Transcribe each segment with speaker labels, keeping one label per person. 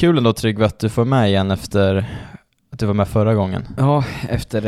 Speaker 1: kul ändå Tryggve att du får med igen efter att du var med förra gången.
Speaker 2: Ja, efter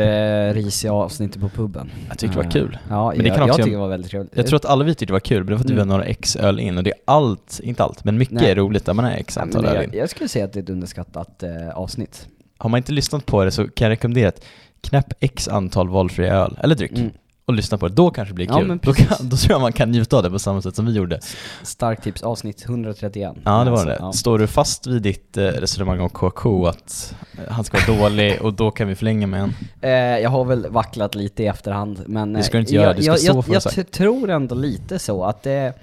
Speaker 2: eh, risiga avsnittet på puben.
Speaker 1: Jag tyckte det var
Speaker 2: Eh,
Speaker 1: kul.
Speaker 2: Ja,
Speaker 1: Men det
Speaker 2: jag,
Speaker 1: kan
Speaker 2: jag
Speaker 1: också-
Speaker 2: tycker det var väldigt trevligt.
Speaker 1: Jag tror att alla vi tyckte det var kul, men det var för att vi
Speaker 2: Mm.
Speaker 1: var några x öl in och det är allt, inte allt, men mycket
Speaker 2: Nej.
Speaker 1: är roligt där man är x
Speaker 2: Ja,
Speaker 1: antal öl
Speaker 2: jag,
Speaker 1: in.
Speaker 2: jag skulle säga att det är ett underskattat eh, avsnitt.
Speaker 1: Har man inte lyssnat på det så kan jag rekommendera att knäpp x antal valfria öl, eller dryck,
Speaker 2: Mm.
Speaker 1: Och lyssna på det. Då kanske det blir
Speaker 2: Ja,
Speaker 1: kul.
Speaker 2: men
Speaker 1: då, kan, då tror jag man kan njuta av det på samma sätt som vi gjorde.
Speaker 2: Starkt tips, avsnitt 131.
Speaker 1: Ja, det var det.
Speaker 2: ja.
Speaker 1: Står du fast vid ditt eh, resonemang om KK, att eh, han ska vara dålig och då kan vi förlänga med en?
Speaker 2: Eh, jag har väl vacklat lite i efterhand, men...
Speaker 1: Det ska du inte göra,
Speaker 2: jag,
Speaker 1: du ska
Speaker 2: jag,
Speaker 1: stå
Speaker 2: jag,
Speaker 1: för
Speaker 2: jag t- tror ändå lite så att det...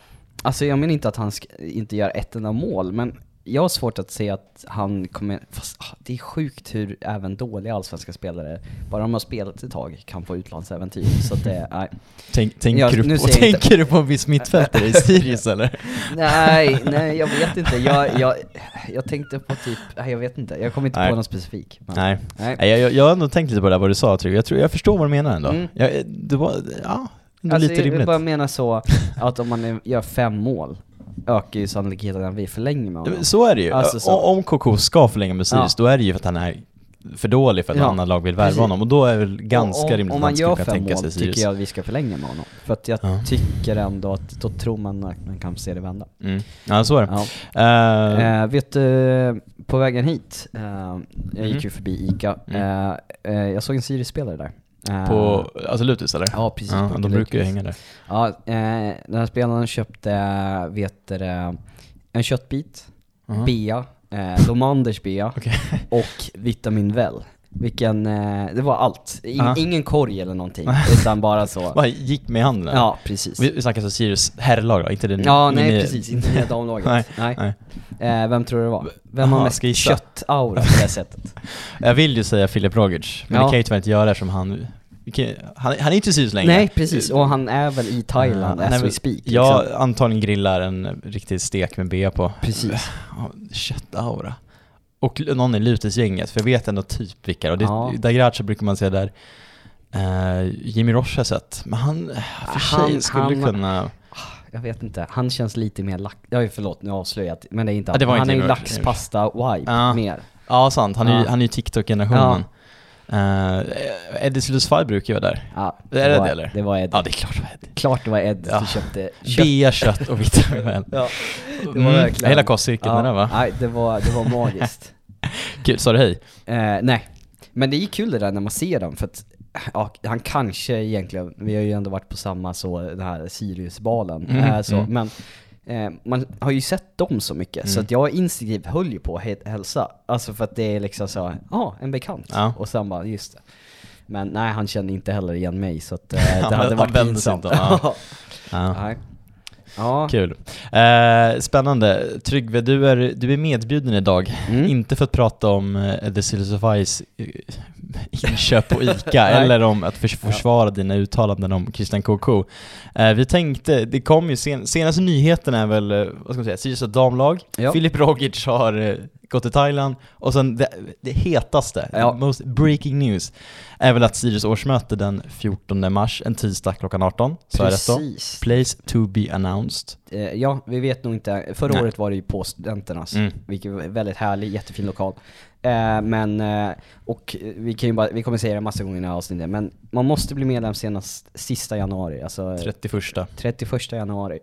Speaker 2: Alltså jag menar inte att han inte gör ett enda mål, men jag har svårt att se att han kommer... Fast ah, det är sjukt hur även dåliga allsvenska spelare, bara de har spelat ett tag, kan få utlandsäventyr. så att det, nej.
Speaker 1: Tänk, tänker,
Speaker 2: Jag-
Speaker 1: du på,
Speaker 2: jag inte-
Speaker 1: tänker du på en viss mittfältare i Sirius eller?
Speaker 2: nej, nej jag vet inte. Jag, jag, jag tänkte på typ, nej jag vet inte. Jag kommer inte
Speaker 1: Nej.
Speaker 2: på någon specifik. men-
Speaker 1: Nej.
Speaker 2: nej.
Speaker 1: Nej, jag, jag, jag har ändå tänkt lite på det där vad du sa Trygve, jag, tror, jag förstår vad du menar ändå.
Speaker 2: Mm.
Speaker 1: Jag, det var, ja, ändå
Speaker 2: Alltså,
Speaker 1: lite
Speaker 2: jag
Speaker 1: rimligt.
Speaker 2: bara menar så att om man gör fem mål ökar ju sannolikheten att vi förlänger med honom.
Speaker 1: Så är det ju.
Speaker 2: Alltså, så.
Speaker 1: Om KK ska förlänga med Sirius,
Speaker 2: Ja.
Speaker 1: då är det ju för att han är för dålig för att
Speaker 2: Ja.
Speaker 1: andra lag vill värva honom. Och då är det väl ganska
Speaker 2: Och-
Speaker 1: rimligt
Speaker 2: Om
Speaker 1: att
Speaker 2: man
Speaker 1: skulle
Speaker 2: gör
Speaker 1: kunna
Speaker 2: fem
Speaker 1: tänka
Speaker 2: mål
Speaker 1: sig Sirius.
Speaker 2: tycker jag att vi ska förlänga med honom. För att jag
Speaker 1: Ja.
Speaker 2: tycker ändå att då tror man att man kan se det vända.
Speaker 1: Mm. Ja, så är det.
Speaker 2: Ja.
Speaker 1: Eh,
Speaker 2: Eh, vet du, på vägen hit, eh, jag gick
Speaker 1: Mhm.
Speaker 2: ju förbi ICA,
Speaker 1: Mm.
Speaker 2: jag såg en Sirius-spelare där. Eh,
Speaker 1: på, alltså Lutus eller?
Speaker 2: Ja, precis.
Speaker 1: Ja, de brukar ju hänga där.
Speaker 2: Ja, eh, den här spelaren köpte, vet du, det, en köttbit,
Speaker 1: Aha.
Speaker 2: bea, eh, Lomanders bea
Speaker 1: Okej.
Speaker 2: och Vitamin Well. Vilken, eh, det var allt. In,
Speaker 1: Ja.
Speaker 2: ingen korg eller någonting, utan bara så.
Speaker 1: Vad gick med handen?
Speaker 2: Ja, precis.
Speaker 1: Vi, vi snackar så Sirius herrlag då, inte det
Speaker 2: Ja, nej
Speaker 1: mini-
Speaker 2: precis, inte det damlaget.
Speaker 1: Nej,
Speaker 2: nej.
Speaker 1: nej.
Speaker 2: Eh, vem tror du det var? Vem har mest köttaura på det sättet?
Speaker 1: Jag vill ju säga Filip Rogic, men
Speaker 2: Ja.
Speaker 1: det kan jag ju tyvärr inte göra eftersom han, han, han är inte i Sirius längre.
Speaker 2: Nej precis, och han är väl i Thailand
Speaker 1: Ja, han
Speaker 2: as we speak.
Speaker 1: Jag
Speaker 2: liksom.
Speaker 1: antagligen grillar en riktig stek med bea på.
Speaker 2: Precis.
Speaker 1: Ja, Köttaura. Och någon i Lutus-gänget, för jag vet ändå typ vilka. Och det,
Speaker 2: Ja.
Speaker 1: Dagracha brukar man säga där. Uh, Jimmy Roche har jag sett, men han, för
Speaker 2: Han-
Speaker 1: sig skulle
Speaker 2: han-
Speaker 1: kunna...
Speaker 2: Jag vet inte, han känns lite mer lax... Ja, förlåt, nu har jag avslöjat, men det är inte
Speaker 1: Ja, det
Speaker 2: han.
Speaker 1: inte
Speaker 2: är ju laxpasta-wipe
Speaker 1: Ja.
Speaker 2: mer.
Speaker 1: Ja, sant. Han är ju,
Speaker 2: Ja.
Speaker 1: han är ju TikTok-generationen. Uh, Eddie Sillusfaj brukar ju vara där.
Speaker 2: Ja,
Speaker 1: Är det
Speaker 2: var,
Speaker 1: det, eller?
Speaker 2: Det var Ed.
Speaker 1: Ja, det är klart det var Eddie.
Speaker 2: Klart det var Ed
Speaker 1: Ja.
Speaker 2: som köpte kött.
Speaker 1: Bea, kött och vitamin
Speaker 2: Ja, det var
Speaker 1: Mm,
Speaker 2: verkligen...
Speaker 1: Hela kostcirkeln
Speaker 2: ja,
Speaker 1: där va?
Speaker 2: Nej, det var, det var magiskt.
Speaker 1: Kul, sa du hej?
Speaker 2: Eh, nej, men det är kul det där när man ser dem, för att ja, han kanske egentligen, vi har ju ändå varit på samma så, den här Sirius-balen,
Speaker 1: Mm,
Speaker 2: eh, så,
Speaker 1: mm.
Speaker 2: men eh, man har ju sett dem så mycket, så
Speaker 1: Mm.
Speaker 2: att jag instinktivt höll ju på att hälsa. Alltså för att det är liksom så, ja, en bekant.
Speaker 1: Ja.
Speaker 2: Och sen bara, just det. Men nej, han kände inte heller igen mig, så att eh, det hade varit pinsamt.
Speaker 1: inte ja. Ja.
Speaker 2: Ja.
Speaker 1: Kul. Eh, spännande. Tryggve, du är, du är medbjuden idag.
Speaker 2: Mm.
Speaker 1: Inte för att prata om eh, The Sills of Ice eh, inköp på ICA eller om att förs- försvara dina uttalanden om Christian KK. Eh, vi tänkte, det kom ju sen, senaste nyheten är väl, eh, vad ska man säga, Sirius damlag,
Speaker 2: Ja.
Speaker 1: Filip Rogic har gått till Thailand och sen det, det hetaste,
Speaker 2: Ja.
Speaker 1: most breaking news, är väl att Sirius årsmöte den 14 mars, en tisdag klockan 18, så är det då.
Speaker 2: Precis.
Speaker 1: Place to be announced.
Speaker 2: Eh, ja, vi vet nog inte. Förra
Speaker 1: Nej.
Speaker 2: året var det ju på Studenternas,
Speaker 1: Mm.
Speaker 2: vilket var väldigt härlig, jättefin lokal. Eh, men, eh, och vi kan ju bara, vi kommer säga det massa gånger i det här avsnittet, men man måste bli medlem senast sista januari, alltså
Speaker 1: 31.
Speaker 2: 31 januari.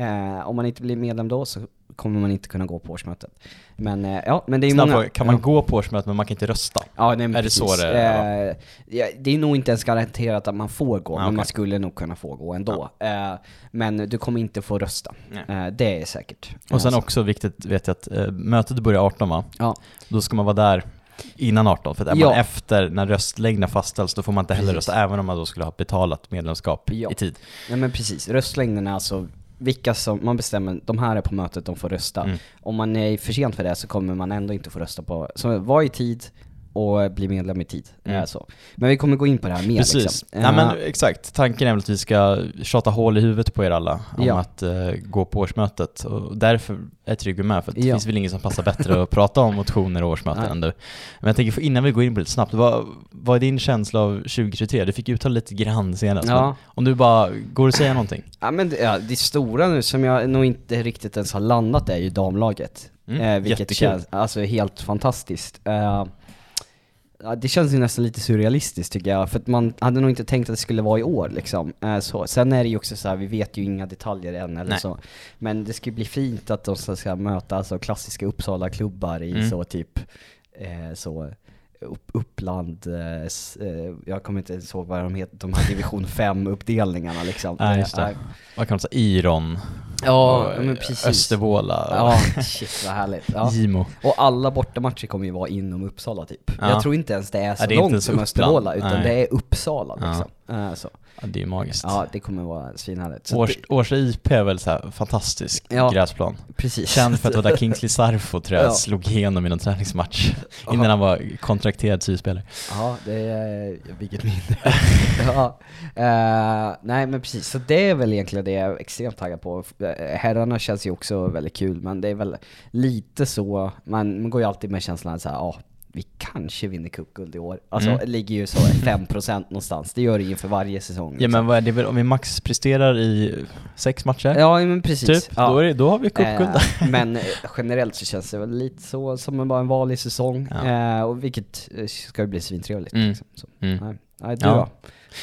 Speaker 2: Eh, om man inte blir medlem då så kommer man inte kunna gå på årsmötet. Men eh, ja, men det är
Speaker 1: Snabb
Speaker 2: många...
Speaker 1: fråga, kan man
Speaker 2: ja.
Speaker 1: gå på årsmötet men man kan inte rösta?
Speaker 2: Ja, nej,
Speaker 1: Är det
Speaker 2: precis.
Speaker 1: så det är?
Speaker 2: Eh, ja, det är nog inte ens garanterat att man får gå,
Speaker 1: Ah,
Speaker 2: men
Speaker 1: okej.
Speaker 2: man skulle nog kunna få gå ändå. Eh, men du kommer inte få rösta. Eh, det är säkert.
Speaker 1: Och sen
Speaker 2: Eh,
Speaker 1: också viktigt vet jag att eh, mötet börjar 18 va?
Speaker 2: Ja.
Speaker 1: Då ska man vara där innan 18, för att är
Speaker 2: Ja.
Speaker 1: man efter när röstlängderna fastställs då får man inte heller
Speaker 2: Precis.
Speaker 1: rösta, även om man då skulle ha betalat medlemskap
Speaker 2: Ja.
Speaker 1: i tid.
Speaker 2: Nej men precis, röstlängden är alltså vilka som, man bestämmer, de här är på mötet, de får rösta.
Speaker 1: Mm.
Speaker 2: Om man är för sent för det så kommer man ändå inte få rösta på, så var i tid och bli medlem i tid.
Speaker 1: Mm.
Speaker 2: Eh, så. Men vi kommer gå in på det här mer
Speaker 1: Precis.
Speaker 2: liksom.
Speaker 1: Nej men
Speaker 2: Eh,
Speaker 1: exakt, tanken är väl att vi ska tjata hål i huvudet på er alla om
Speaker 2: Ja.
Speaker 1: att eh, gå på årsmötet. Och därför är Tryggve med, för att det
Speaker 2: Ja.
Speaker 1: finns väl ingen som passar bättre att prata om motioner och årsmöten
Speaker 2: Nej.
Speaker 1: än du. Men jag tänker, innan vi går in på det lite snabbt, vad, vad är din känsla av 2023? Du fick uttala lite grann senast,
Speaker 2: Ja.
Speaker 1: om du bara går och säga någonting?
Speaker 2: Ja men det, ja, det stora nu som jag nog inte riktigt ens har landat är ju damlaget.
Speaker 1: Mm,
Speaker 2: eh, vilket
Speaker 1: jättekul.
Speaker 2: känns alltså helt fantastiskt. Eh, ja, det känns ju nästan lite surrealistiskt tycker jag, för att man hade nog inte tänkt att det skulle vara i år liksom. Eh, så. Sen är det ju också så här, vi vet ju inga detaljer än eller
Speaker 1: Nej.
Speaker 2: så. Men det ska bli fint att de ska, ska möta alltså, klassiska Uppsala-klubbar i
Speaker 1: Mm.
Speaker 2: så typ, eh, så upp, Uppland, eh, eh, jag kommer inte ens ihåg vad de heter, de här division 5-uppdelningarna liksom.
Speaker 1: Ja, just det. Vad kan man säga? Iron,
Speaker 2: Ja, men precis.
Speaker 1: Östervåla,
Speaker 2: Ja, shit vad härligt. Ja.
Speaker 1: Gimo.
Speaker 2: Och alla bortamatcher kommer ju vara inom Uppsala typ.
Speaker 1: Ja.
Speaker 2: Jag tror inte ens det är så
Speaker 1: Ja, det är
Speaker 2: långt som
Speaker 1: Uppland.
Speaker 2: Östervåla, utan
Speaker 1: Nej.
Speaker 2: det är Uppsala
Speaker 1: Ja.
Speaker 2: liksom. Eh, så.
Speaker 1: Ja, det är ju magiskt.
Speaker 2: Ja, det kommer vara svinhärligt.
Speaker 1: Års,
Speaker 2: det,
Speaker 1: Årsta IP är väl så här fantastisk
Speaker 2: Ja.
Speaker 1: gräsplan.
Speaker 2: precis.
Speaker 1: Känd för att det var där Kingsley Sarfo tror jag
Speaker 2: Ja.
Speaker 1: slog igenom i någon träningsmatch innan han var kontrakterad syspelare.
Speaker 2: Ja, det är, vilket minne. ja. Eh, nej men precis, så det är väl egentligen det jag är extremt taggad på. Eh, Herrarna känns ju också väldigt kul, men det är väl lite så, man, man går ju alltid med känslan att ja, vi kanske vinner cupguld i år. Alltså
Speaker 1: Mm.
Speaker 2: det ligger ju så 5% någonstans, det gör det inför varje säsong.
Speaker 1: Ja
Speaker 2: liksom.
Speaker 1: men vad är det väl, om vi maxpresterar i sex matcher?
Speaker 2: Ja, men precis.
Speaker 1: Typ,
Speaker 2: ja.
Speaker 1: då, är det, då har vi cupguld.
Speaker 2: Eh, men eh, generellt så känns det väl lite så som en, bara en vanlig säsong,
Speaker 1: Ja.
Speaker 2: eh, och vilket eh, ska ju bli svintrevligt.
Speaker 1: Mm.
Speaker 2: Liksom. Så,
Speaker 1: Mm.
Speaker 2: nej. Nej, du
Speaker 1: Ja.
Speaker 2: då?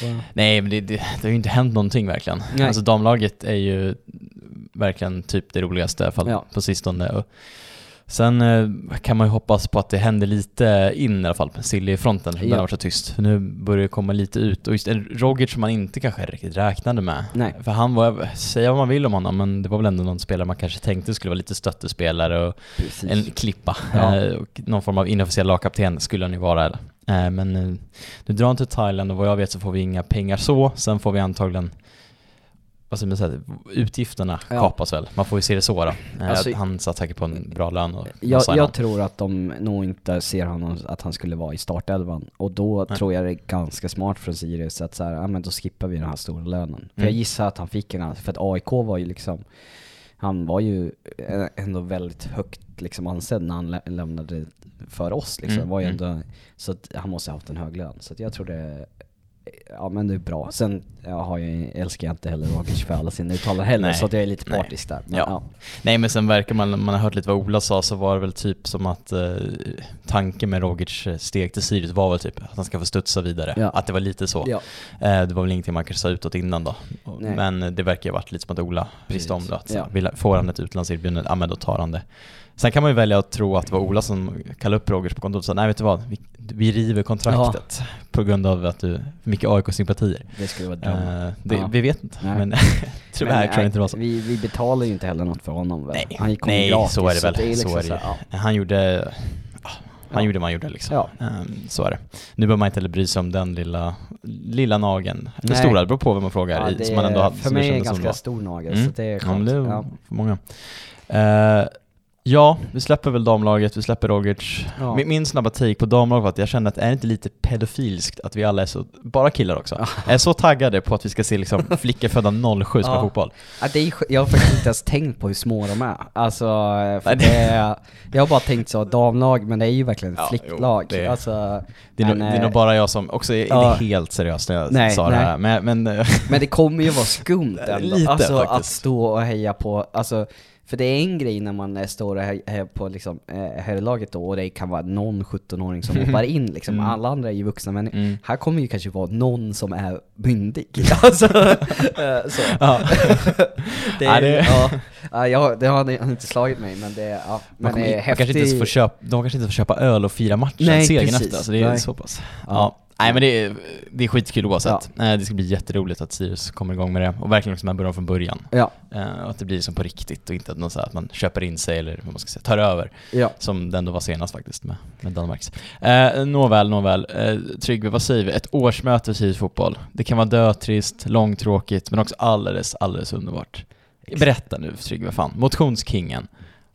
Speaker 2: Vad-
Speaker 1: Nej men det, det, det har ju inte hänt någonting verkligen.
Speaker 2: Nej.
Speaker 1: Alltså damlaget är ju verkligen typ det roligaste i alla fall
Speaker 2: Ja.
Speaker 1: på sistone. Och sen eh, kan man ju hoppas på att det händer lite in i alla fall på Silly-fronten, den
Speaker 2: Ja.
Speaker 1: har varit så tyst. För nu börjar det komma lite ut. Och just Rogic som man inte kanske riktigt räknade med.
Speaker 2: Nej.
Speaker 1: För han var, säga vad man vill om honom, men det var väl ändå någon spelare man kanske tänkte skulle vara lite stöttespelare och
Speaker 2: Precis.
Speaker 1: en klippa.
Speaker 2: Ja.
Speaker 1: Eh, och någon form av inofficiell lagkapten skulle han ju vara. Eller? Eh, men nu drar han till Thailand och vad jag vet så får vi inga pengar så. Sen får vi antagligen vad ska man säga, utgifterna
Speaker 2: Ja.
Speaker 1: kapas väl. Man får ju se det så då. Eh,
Speaker 2: Alltså-
Speaker 1: han satt säkert på en bra lön och
Speaker 2: Jag, jag tror att de nog inte ser honom att han skulle vara i startelvan. Och då
Speaker 1: Nej.
Speaker 2: tror jag det är ganska smart från Sirius att så här, ja men då skippar vi den här stora lönen. För
Speaker 1: Mm.
Speaker 2: jag gissar att han fick en, för att AIK var ju liksom, han var ju eh, ändå väldigt högt liksom ansedd när han lä- lämnade för oss liksom.
Speaker 1: Mm,
Speaker 2: Var ju
Speaker 1: mm.
Speaker 2: ändå, så att han måste ha haft en hög lön. Så att jag tror det Ja men det är bra. Sen jag har jag, älskar jag inte heller Rogic för alla sina uttalanden heller, så att jag är lite partisk där. Men,
Speaker 1: Ja.
Speaker 2: ja.
Speaker 1: Nej men sen verkar man, man har hört lite vad Ola sa, så var det väl typ som att eh, tanken med Rogic steg till Sirius var väl typ att han ska få studsa vidare.
Speaker 2: Ja.
Speaker 1: Att det var lite så.
Speaker 2: Ja.
Speaker 1: Eh, det var väl ingenting man kanske sa utåt innan då.
Speaker 2: Nej.
Speaker 1: Men det verkar ju ha varit lite som att Ola visste om det. Att så,
Speaker 2: Ja.
Speaker 1: vill, får han ett utlandserbjudande, ja men då tar han det. Sen kan man ju välja att tro att det var Ola som kallade upp Rogic på kontot och sa nej vet du vad, vi, vi river kontraktet på grund av att du för mycket AIK-sympatier.
Speaker 2: Det skulle vara drömmen.
Speaker 1: Det,
Speaker 2: Ja.
Speaker 1: Vi vet inte,
Speaker 2: Nej.
Speaker 1: men tyvärr
Speaker 2: Men,
Speaker 1: tror jag inte det var så.
Speaker 2: Vi, vi betalar ju inte heller något för honom väl?
Speaker 1: Nej,
Speaker 2: Han kom
Speaker 1: nej
Speaker 2: gratis,
Speaker 1: så är det väl.
Speaker 2: att
Speaker 1: så
Speaker 2: liksom
Speaker 1: är det
Speaker 2: så
Speaker 1: ju.
Speaker 2: här, ja.
Speaker 1: Han gjorde, ja, han
Speaker 2: Ja.
Speaker 1: gjorde han gjorde liksom.
Speaker 2: Ja.
Speaker 1: Ehm, så är det. Nu behöver man inte heller bry sig om den lilla, lilla nageln. Eller stora, det beror på vem man frågar.
Speaker 2: Ja,
Speaker 1: i,
Speaker 2: det
Speaker 1: som man ändå
Speaker 2: är-
Speaker 1: hade,
Speaker 2: för
Speaker 1: det
Speaker 2: mig är det
Speaker 1: som
Speaker 2: ganska stor nagel,
Speaker 1: Mm.
Speaker 2: så det är
Speaker 1: Ja,
Speaker 2: skönt.
Speaker 1: det är
Speaker 2: Ja.
Speaker 1: för många. Eh, ja, vi släpper väl damlaget, vi släpper Rogic.
Speaker 2: Ja.
Speaker 1: Min, min snabba take på damlaget var att jag kände att är det inte lite pedofilskt att vi alla är så, bara killar också? Jag är så taggade på att vi ska se liksom flickor födda 07 spela
Speaker 2: Ja.
Speaker 1: fotboll.
Speaker 2: Ja, det är, jag har faktiskt inte ens tänkt på hur små de är. Alltså,
Speaker 1: det-
Speaker 2: det är, jag har bara tänkt så, damlag, men det är ju verkligen
Speaker 1: Ja,
Speaker 2: flicklag.
Speaker 1: jo, det är-
Speaker 2: alltså,
Speaker 1: Det är,
Speaker 2: men,
Speaker 1: nog, det är nog
Speaker 2: eh,
Speaker 1: bara jag som också är
Speaker 2: ja.
Speaker 1: helt seriös när jag
Speaker 2: Nej,
Speaker 1: sa det
Speaker 2: nej.
Speaker 1: här. Men, men
Speaker 2: Men det kommer ju vara skumt ändå.
Speaker 1: Lite,
Speaker 2: alltså att stå och heja på, alltså, för det är en grej när man står hejar på liksom, eh, herrlaget då och det kan vara någon 17-åring som hoppar in liksom.
Speaker 1: Mm.
Speaker 2: Alla andra är ju vuxna människor.
Speaker 1: Mm.
Speaker 2: Här kommer ju kanske vara någon som är myndig. alltså, eh, så.
Speaker 1: Ja.
Speaker 2: det,
Speaker 1: Ja, det-
Speaker 2: ja, ja, det har inte slagit mig men det, ja.
Speaker 1: man,
Speaker 2: Men
Speaker 1: kommer,
Speaker 2: är
Speaker 1: man kanske inte får
Speaker 2: häftig...
Speaker 1: köpa, de kanske inte får köpa öl och fira matchen,
Speaker 2: Nej,
Speaker 1: segern efter. Alltså det är
Speaker 2: Nej.
Speaker 1: så pass. Ja.
Speaker 2: Ja.
Speaker 1: Nej men det är, det är skitkul oavsett. Eh, Det ska bli jätteroligt att Sirius kommer igång med det och verkligen liksom man börjar från början.
Speaker 2: Ja,
Speaker 1: Eh, Och att det blir som på riktigt och inte att, någon så att man köper in sig eller vad man ska säga, tar över.
Speaker 2: ja.
Speaker 1: Som det ändå var senast faktiskt med, med Danmarks. Eh, nåväl, nåväl. Eh, Tryggve, vad säger vi? Ett årsmöte Sirius fotboll. Det kan vara dötrist, långtråkigt, men också alldeles, alldeles underbart. Berätta nu Tryggve, fan. Motionskingen.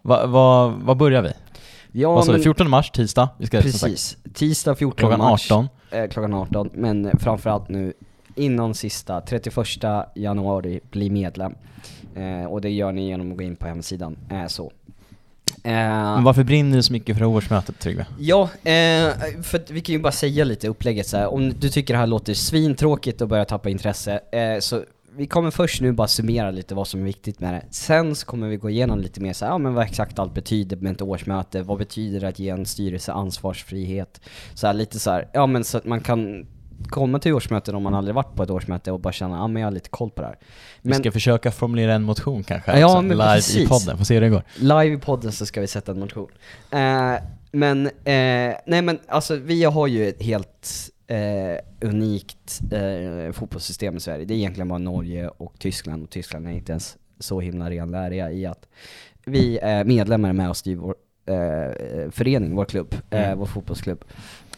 Speaker 1: Vad va, vad börjar vi?
Speaker 2: ja
Speaker 1: vad sa vi?
Speaker 2: men-
Speaker 1: 14 mars, tisdag? Vi ska, sagt,
Speaker 2: Precis. Tisdag 14
Speaker 1: klockan
Speaker 2: mars.
Speaker 1: 18.
Speaker 2: Eh, klockan 18, men framförallt nu innan sista, 31 januari, bli medlem. Eh, och det gör ni genom att gå in på hemsidan, eh, så. Eh,
Speaker 1: Men varför brinner du så mycket för årsmötet Tryggve?
Speaker 2: Ja, eh, för vi kan ju bara säga lite upplägget så här. om du tycker det här låter svintråkigt och börjar tappa intresse, eh, så vi kommer först nu bara summera lite vad som är viktigt med det. Sen så kommer vi gå igenom lite mer så här, ja men vad exakt allt betyder med ett årsmöte, vad betyder det att ge en styrelse ansvarsfrihet? Så här, lite så här, ja men så att man kan komma till årsmöten om man aldrig varit på ett årsmöte och bara känna, ja men jag har lite koll på det här.
Speaker 1: Vi
Speaker 2: Men
Speaker 1: ska försöka formulera en motion kanske,
Speaker 2: Ja, men
Speaker 1: live i
Speaker 2: precis.
Speaker 1: podden, får se hur det går.
Speaker 2: live i podden så ska vi sätta en motion. Eh, men, eh, nej men alltså vi har ju ett helt eh, unikt eh, fotbollssystem i Sverige. Det är egentligen bara Norge och Tyskland, och Tyskland är inte ens så himla renläriga i att vi är medlemmar med och styr vår eh, förening, vår klubb, eh,
Speaker 1: Mm.
Speaker 2: vår fotbollsklubb.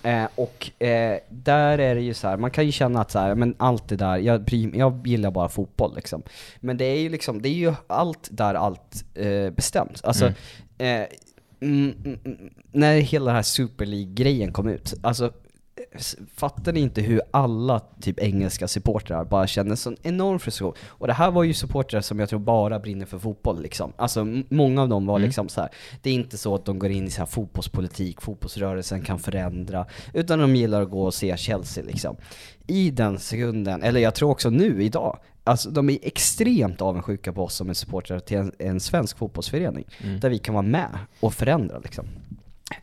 Speaker 2: Eh, och eh, där är det ju så här, man kan ju känna att så här, men allt det där, jag, jag gillar bara fotboll liksom. Men det är ju liksom, det är ju allt där allt eh, bestäms. Alltså,
Speaker 1: Mm.
Speaker 2: eh, mm, mm, mm, när hela den här Super League-grejen kom ut, alltså fattar ni inte hur alla typ engelska supportrar bara kände sån enorm frustration? Och det här var ju supportrar som jag tror bara brinner för fotboll liksom. Alltså många av dem var
Speaker 1: Mm.
Speaker 2: liksom så här. det är inte så att de går in i så här fotbollspolitik, fotbollsrörelsen kan förändra, utan de gillar att gå och se Chelsea liksom. I den sekunden, eller jag tror också nu, idag, Alltså de är extremt avundsjuka på oss som är supportrar till en, en svensk fotbollsförening.
Speaker 1: Mm.
Speaker 2: Där vi kan vara med och förändra liksom.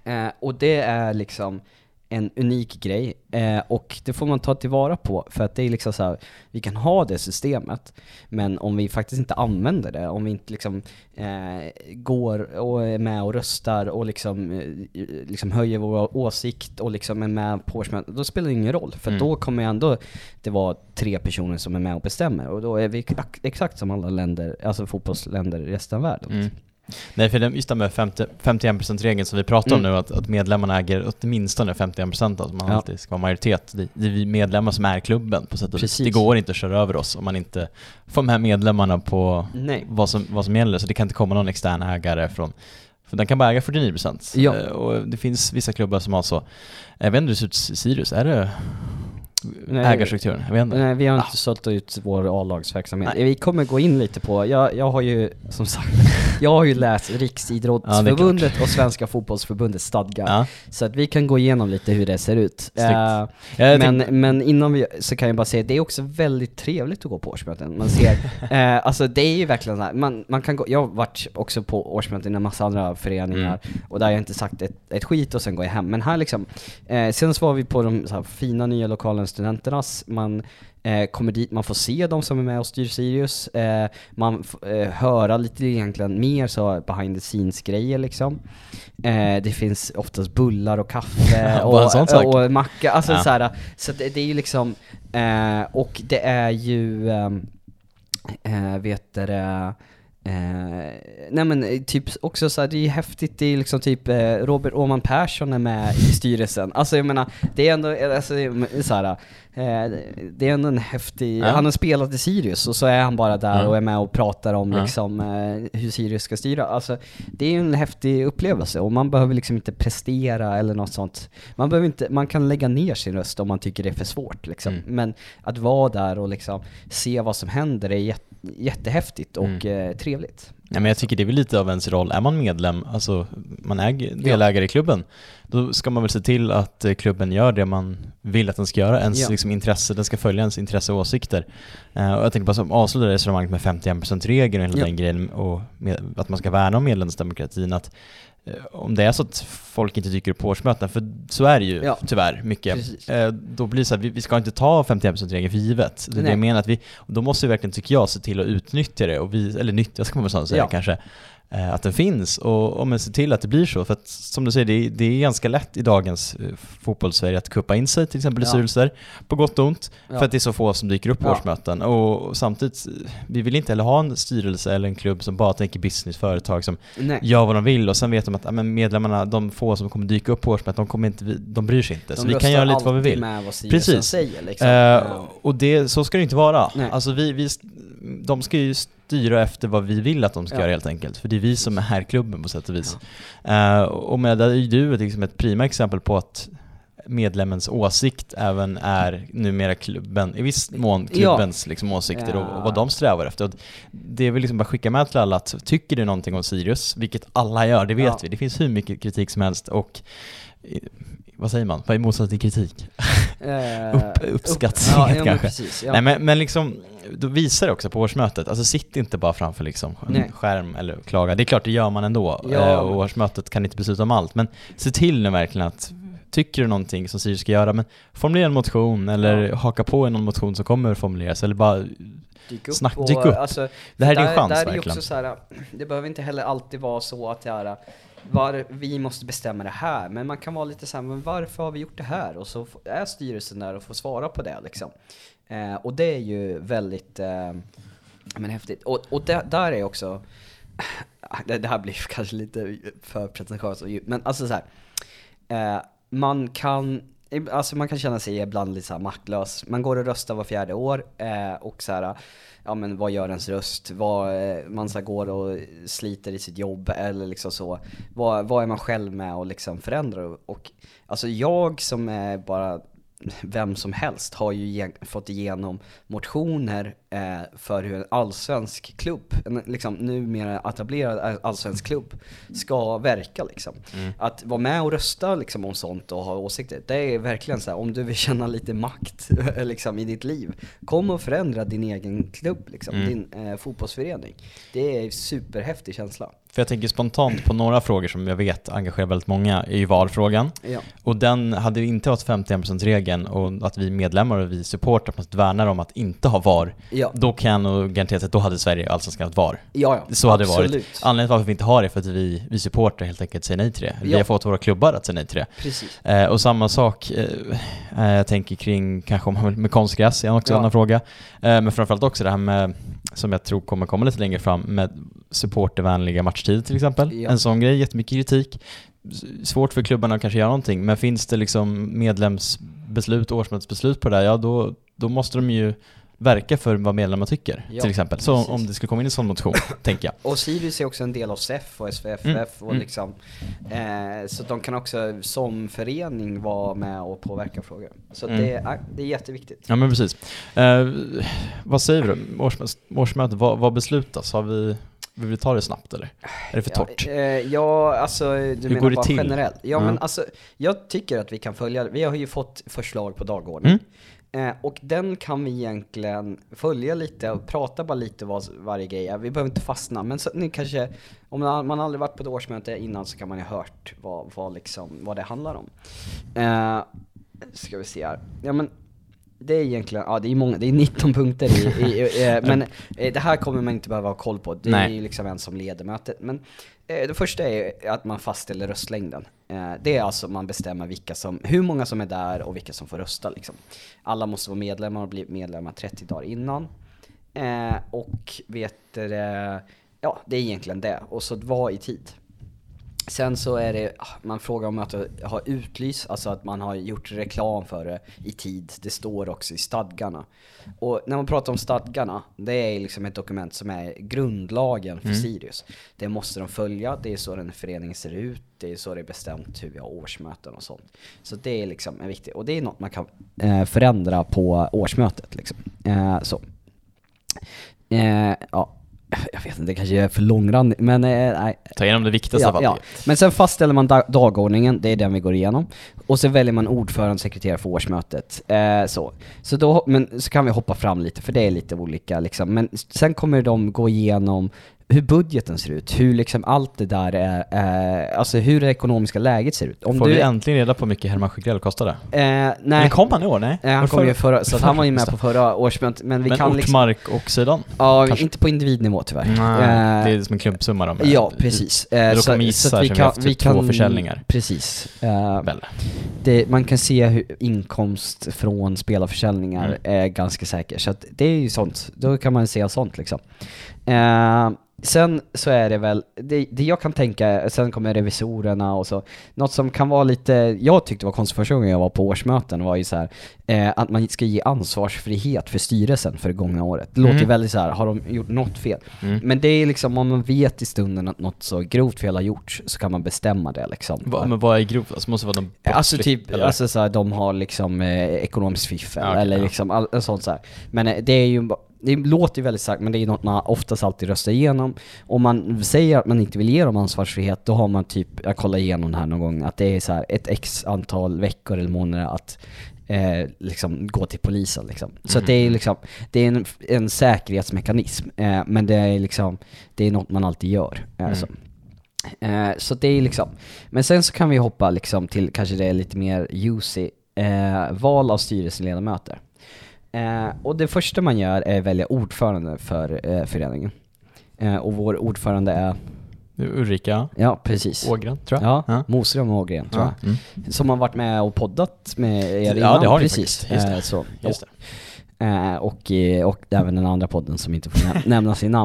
Speaker 2: Eh, och det är liksom en unik grej, eh, och det får man ta tillvara på, för att det är liksom så här, vi kan ha det systemet, men om vi faktiskt inte använder det, om vi inte liksom eh, går och är med och röstar och liksom, eh, liksom höjer vår åsikt och liksom är med på årsmötet, då spelar det ingen roll, för
Speaker 1: Mm.
Speaker 2: då kommer ändå det vara tre personer som är med och bestämmer, och då är vi ex- exakt som alla länder, alltså fotbollsländer i resten av världen.
Speaker 1: Mm. Nej, för den, just det med 50, 51%-regeln som vi pratar om
Speaker 2: Mm.
Speaker 1: nu, att, att medlemmarna äger åtminstone 51% alltså man
Speaker 2: Ja.
Speaker 1: alltid ska vara majoritet. Det, det är vi medlemmar som är klubben på sätt och vis. Det går inte att köra över oss om man inte får med medlemmarna på
Speaker 2: Nej.
Speaker 1: vad som, vad som gäller, så det kan inte komma någon extern ägare från för den kan bara äga 49%
Speaker 2: Ja.
Speaker 1: Eh, och det finns vissa klubbar som har så. Jag vet inte hur det ser ut i Sirius, är det
Speaker 2: Nej.
Speaker 1: ägarstrukturen? Jag vet inte.
Speaker 2: Nej, vi har inte
Speaker 1: Ah.
Speaker 2: sålt ut vår A-lagsverksamhet. Vi kommer gå in lite på, jag, jag har ju som sagt, jag har ju läst Riksidrottsförbundet och Svenska fotbollsförbundets stadgar.
Speaker 1: Ja.
Speaker 2: Så att vi kan gå igenom lite hur det ser ut.
Speaker 1: Jag
Speaker 2: men, men innan vi, så kan jag bara säga, det är också väldigt trevligt att gå på årsmöten. Man ser, eh, alltså det är ju verkligen så här, man, man kan gå, jag har varit också på årsmöten i en massa andra föreningar, och där har jag inte sagt ett, ett skit och sen går jag hem. Men här liksom, sen så var vi på de här, fina nya lokalen Studenternas, man eh, kommer dit, man får se de som är med och styr Sirius, eh, man får eh, höra lite egentligen mer så behind the scenes grejer liksom. Eh, det finns oftast bullar och kaffe och, och macka, alltså
Speaker 1: Ja.
Speaker 2: så här, så det, det är ju liksom, eh, och det är ju, ehm, eh, vet du Eh, nej men eh, typ också så här, det är häftigt, det är liksom typ eh, Robert Åman Persson är med i styrelsen. Alltså jag menar, det är ändå, eh, alltså, så här, eh, det är ändå en häftig,
Speaker 1: Ja.
Speaker 2: han har spelat i Sirius och så är han bara där
Speaker 1: Ja.
Speaker 2: och är med och pratar om
Speaker 1: Ja.
Speaker 2: liksom eh, hur Sirius ska styra. Alltså det är ju en häftig upplevelse och man behöver liksom inte prestera eller något sånt. Man behöver inte, man kan lägga ner sin röst om man tycker det är för svårt liksom.
Speaker 1: Mm.
Speaker 2: Men att vara där och liksom se vad som händer är jätte, jättehäftigt och
Speaker 1: Mm.
Speaker 2: eh, trevligt.
Speaker 1: Ja, men jag tycker det är väl lite av ens roll. Är man medlem, alltså man är delägare i klubben, då ska man väl se till att eh, klubben gör det man vill att den ska göra. Ens
Speaker 2: Ja.
Speaker 1: liksom, intresse, den ska följa ens intresse och åsikter. Eh, och jag tänker bara som avsluta resonemanget med 51%-regeln och hela
Speaker 2: Ja.
Speaker 1: den grejen och med, att man ska värna om medlemsdemokratin. Att, om det är så att folk inte dyker upp på årsmöten, för så är det ju
Speaker 2: Ja.
Speaker 1: tyvärr mycket,
Speaker 2: Precis.
Speaker 1: eh, då blir det så här, vi, vi ska inte ta 51%-regeln för givet. Det är det
Speaker 2: Nej.
Speaker 1: jag menar, att vi, då måste vi verkligen, tycker jag, se till att utnyttja det, och vi, eller nyttja ska man väl säga
Speaker 2: Ja.
Speaker 1: kanske, eh, att den finns och, och men se till att det blir så. För att som du säger, det är, det är ganska lätt i dagens eh, fotbollssverige att kuppa in sig till exempel i
Speaker 2: Ja.
Speaker 1: styrelser, på gott och ont,
Speaker 2: Ja.
Speaker 1: för att det är så få som dyker upp på
Speaker 2: Ja.
Speaker 1: årsmöten. Och, och samtidigt, eh, vi vill inte heller ha en styrelse eller en klubb som bara tänker business, företag som
Speaker 2: Nej.
Speaker 1: gör vad de vill och sen vet de att ja, men medlemmarna, de få som kommer dyka upp på årsmötet, de, kommer inte, de bryr sig inte. så vi kan göra lite vad vi vill.
Speaker 2: med vad
Speaker 1: Precis.
Speaker 2: säger liksom.
Speaker 1: Eh, och det, så ska det inte vara.
Speaker 2: Nej.
Speaker 1: Alltså vi, vi, de ska ju styra efter vad vi vill att de ska
Speaker 2: Ja.
Speaker 1: göra helt enkelt. För det är vi som är här klubben på sätt och vis. Eh, och med det är du liksom ett prima exempel på att medlemmens åsikt även är numera klubben, i viss mån klubbens liksom åsikter och, och vad de strävar efter. Och det väl liksom bara skicka med till alla att tycker du någonting om Sirius, vilket alla gör, det vet
Speaker 2: Ja.
Speaker 1: vi. Det finns hur mycket kritik som helst och eh, vad säger man? Vad är motsatsen till kritik?
Speaker 2: Eh,
Speaker 1: upp, uppskattningen
Speaker 2: ja, ja, men
Speaker 1: kanske.
Speaker 2: Precis, ja.
Speaker 1: Nej men, men liksom, då visar det också på årsmötet, alltså sitt inte bara framför liksom en skärm eller klaga. Det är klart, det gör man ändå.
Speaker 2: Ja.
Speaker 1: Eh, och årsmötet kan inte besluta om allt, men se till nu verkligen att Tycker du någonting som Sirius ska göra, men formulera en motion eller
Speaker 2: Ja.
Speaker 1: haka på någon motion som kommer formuleras eller bara
Speaker 2: dyk upp.
Speaker 1: snack-
Speaker 2: och,
Speaker 1: dyk upp.
Speaker 2: Alltså,
Speaker 1: Det här är
Speaker 2: där,
Speaker 1: din chans
Speaker 2: där är
Speaker 1: verkligen.
Speaker 2: också så här, det behöver inte heller alltid vara så att det är var, vi måste bestämma det här, men man kan vara lite så här, men varför har vi gjort det här? Och så är styrelsen där och får svara på det liksom. Eh, och det är ju väldigt eh, men häftigt. Och, och där, där är också, det, det här blir kanske lite för pretentiöst och djupt, men alltså så här, eh, man kan Alltså man kan känna sig ibland lite så här maktlös. Man går och röstar var fjärde år eh, och så här, ja men vad gör ens röst? Vad, eh, man så går och sliter i sitt jobb eller liksom så. Vad, vad är man själv med och liksom förändrar? Och alltså jag som är bara vem som helst har ju fått igenom motioner för hur en allsvensk klubb, en liksom numera etablerad allsvensk klubb, ska verka liksom. Att vara med och rösta liksom om sånt och ha åsikter, det är verkligen så här, om du vill känna lite makt liksom, i ditt liv, kom och förändra din egen klubb, liksom, din eh, fotbollsförening. Det är en superhäftig känsla.
Speaker 1: För jag tänker spontant på några frågor som jag vet engagerar väldigt många, är ju valfrågan.
Speaker 2: Ja.
Speaker 1: Och den hade ju inte varit 51%-regeln och att vi medlemmar och vi supportrar på något värnar om att inte ha VAR,
Speaker 2: Ja,
Speaker 1: då kan jag nog garantera att då hade Sverige allsvenskan haft VAR.
Speaker 2: ja, ja.
Speaker 1: Så hade det varit. Anledningen till varför vi inte har det är för att vi, vi supportrar helt enkelt säger nej till det. Vi
Speaker 2: Ja.
Speaker 1: har fått våra klubbar att säga nej till det.
Speaker 2: Precis.
Speaker 1: Eh, och samma sak, eh, eh, jag tänker kring kanske om med konstgräs, är också
Speaker 2: Ja.
Speaker 1: en annan fråga. Eh, men framförallt också det här med, som jag tror kommer komma lite längre fram, med supportervänliga matchtider till exempel.
Speaker 2: Ja.
Speaker 1: En sån grej, jättemycket kritik. Svårt för klubbarna att kanske göra någonting, men finns det liksom medlemsbeslut, årsmötesbeslut på det där, ja då, då måste de ju verka för vad medlemmar tycker,
Speaker 2: Ja,
Speaker 1: till exempel. Så
Speaker 2: precis.
Speaker 1: om det skulle komma in en sån motion, tänker jag.
Speaker 2: Och Sirius är också en del av SEF och SVFF
Speaker 1: Mm,
Speaker 2: och
Speaker 1: mm.
Speaker 2: liksom, eh, så de kan också som förening vara med och påverka frågor. Så
Speaker 1: Mm.
Speaker 2: det, är, det är jätteviktigt.
Speaker 1: Ja men precis. Eh, vad säger du? Årsmötet, årsmötet vad, vad beslutas? Har vi, vill vi ta det snabbt eller? Är det för torrt?
Speaker 2: Ja, eh, ja alltså du
Speaker 1: går
Speaker 2: menar
Speaker 1: det
Speaker 2: bara
Speaker 1: till?
Speaker 2: generellt? Ja,
Speaker 1: Ja.
Speaker 2: men alltså, jag tycker att vi kan följa, vi har ju fått förslag på dagordning. Eh, och den kan vi egentligen följa lite och prata bara lite vad varje grej är. Vi behöver inte fastna, men så, ni kanske, om man, aldrig varit på ett årsmöte innan så kan man ju ha hört vad, vad, liksom, vad det handlar om. Eh, ska vi se här. Ja men det är egentligen, ja det är många, det är 19 punkter i, i, i eh, men eh, det här kommer man inte behöva ha koll på. Det är
Speaker 1: Nej.
Speaker 2: ju liksom en som leder mötet. Men eh, det första är att man fastställer röstlängden. Eh, det är alltså man bestämmer vilka som, hur många som är där och vilka som får rösta liksom. Alla måste vara medlemmar och bli medlemmar 30 dagar innan. Eh, och vet det, ja det är egentligen det. Och så var i tid. Sen så är det, ah, man frågar om att ha utlyst, alltså att man har gjort reklam för det i tid. Det står också i stadgarna. Och när man pratar om stadgarna, det är liksom ett dokument som är grundlagen för Sirius. Det måste de följa, det är så den föreningen ser ut, det är så det är bestämt hur vi har årsmöten och sånt. Så det är liksom en viktig, och det är något man kan eh, förändra på årsmötet liksom. Eh, så. Eh, ja, jag vet inte, det kanske är för långrandigt, men eh, nej.
Speaker 1: Ta igenom det viktigaste
Speaker 2: Ja, ja. Men sen fastställer man da- dagordningen, det är den vi går igenom. Och så väljer man ordförande och sekreterare för årsmötet. Eh, så. Så, då, men, så kan vi hoppa fram lite, för det är lite olika liksom. Men sen kommer de gå igenom hur budgeten ser ut, hur liksom allt det där är, eh, alltså hur det ekonomiska läget ser ut. Om
Speaker 1: Får
Speaker 2: du,
Speaker 1: vi äntligen reda på hur mycket Herman Sjögrell kostade?
Speaker 2: eh,
Speaker 1: Men
Speaker 2: nej,
Speaker 1: kom han i år? Nej?
Speaker 2: eh, han
Speaker 1: Var
Speaker 2: kom ju
Speaker 1: förra-
Speaker 2: så han var ju med på förra årsmötet, men vi
Speaker 1: Men
Speaker 2: kan liksom,
Speaker 1: Ortmark och sidan?
Speaker 2: ja,
Speaker 1: kanske-
Speaker 2: inte på individnivå tyvärr.
Speaker 1: Nej,
Speaker 2: Eh,
Speaker 1: det är som en klumpsumma de
Speaker 2: Ja, precis. Eh,
Speaker 1: Det
Speaker 2: så- så att vi
Speaker 1: vi
Speaker 2: kan-
Speaker 1: har haft
Speaker 2: vi
Speaker 1: typ två
Speaker 2: kan-
Speaker 1: försäljningar.
Speaker 2: Precis. Eh,
Speaker 1: Väl.
Speaker 2: det, man kan se hur inkomst från spelarförsäljningar
Speaker 1: Mm.
Speaker 2: är ganska säker. Så att det är ju sånt, då kan man se sånt liksom. Eh, sen så är det väl, det, det jag kan tänka, sen kommer revisorerna och så, något som kan vara lite, jag tyckte var konstigt första gången jag var på årsmöten var ju så här, eh, att man ska ge ansvarsfrihet för styrelsen för det gångna året. Det låter ju
Speaker 1: Mhm.
Speaker 2: väldigt så här, har de gjort något fel?
Speaker 1: Mm.
Speaker 2: Men det är liksom, om man vet i stunden att något så grovt fel har gjorts, så kan man bestämma det liksom.
Speaker 1: Va, men vad är grovt? Alltså måste vara de
Speaker 2: Alltså
Speaker 1: brottsligt,
Speaker 2: typ,
Speaker 1: eller?
Speaker 2: alltså så här, de har liksom eh, ekonomiskt fiffel
Speaker 1: Ja, okej,
Speaker 2: eller liksom all, sånt så här. Men eh, det är ju, det låter ju väldigt starkt men det är något man oftast alltid röstar igenom. Om man säger att man inte vill ge dem ansvarsfrihet, då har man typ, jag kollar igenom det här någon gång, att det är så ett x antal veckor eller månader att eh, liksom gå till polisen liksom. Så att det är liksom, det är en, en säkerhetsmekanism, eh, men det är liksom, det är något man alltid gör. Eh,
Speaker 1: Mm.
Speaker 2: så. Eh, så det är liksom, men sen så kan vi hoppa liksom till kanske det är lite mer juicy, eh, val av styrelseledamöter. Eh, och det första man gör är att välja ordförande för eh, föreningen. Eh, och vår ordförande är,
Speaker 1: Ulrika
Speaker 2: ja precis.
Speaker 1: Ågren, tror jag.
Speaker 2: Ja,
Speaker 1: Ja.
Speaker 2: Moström och Ågren tror jag.
Speaker 1: Ja. Mm.
Speaker 2: Som har varit med och poddat med er
Speaker 1: Ja,
Speaker 2: innan.
Speaker 1: det har ni
Speaker 2: precis.
Speaker 1: Just det.
Speaker 2: Eh, så.
Speaker 1: Just det.
Speaker 2: Eh, och, eh, och även den andra podden som inte får näm- nämna sin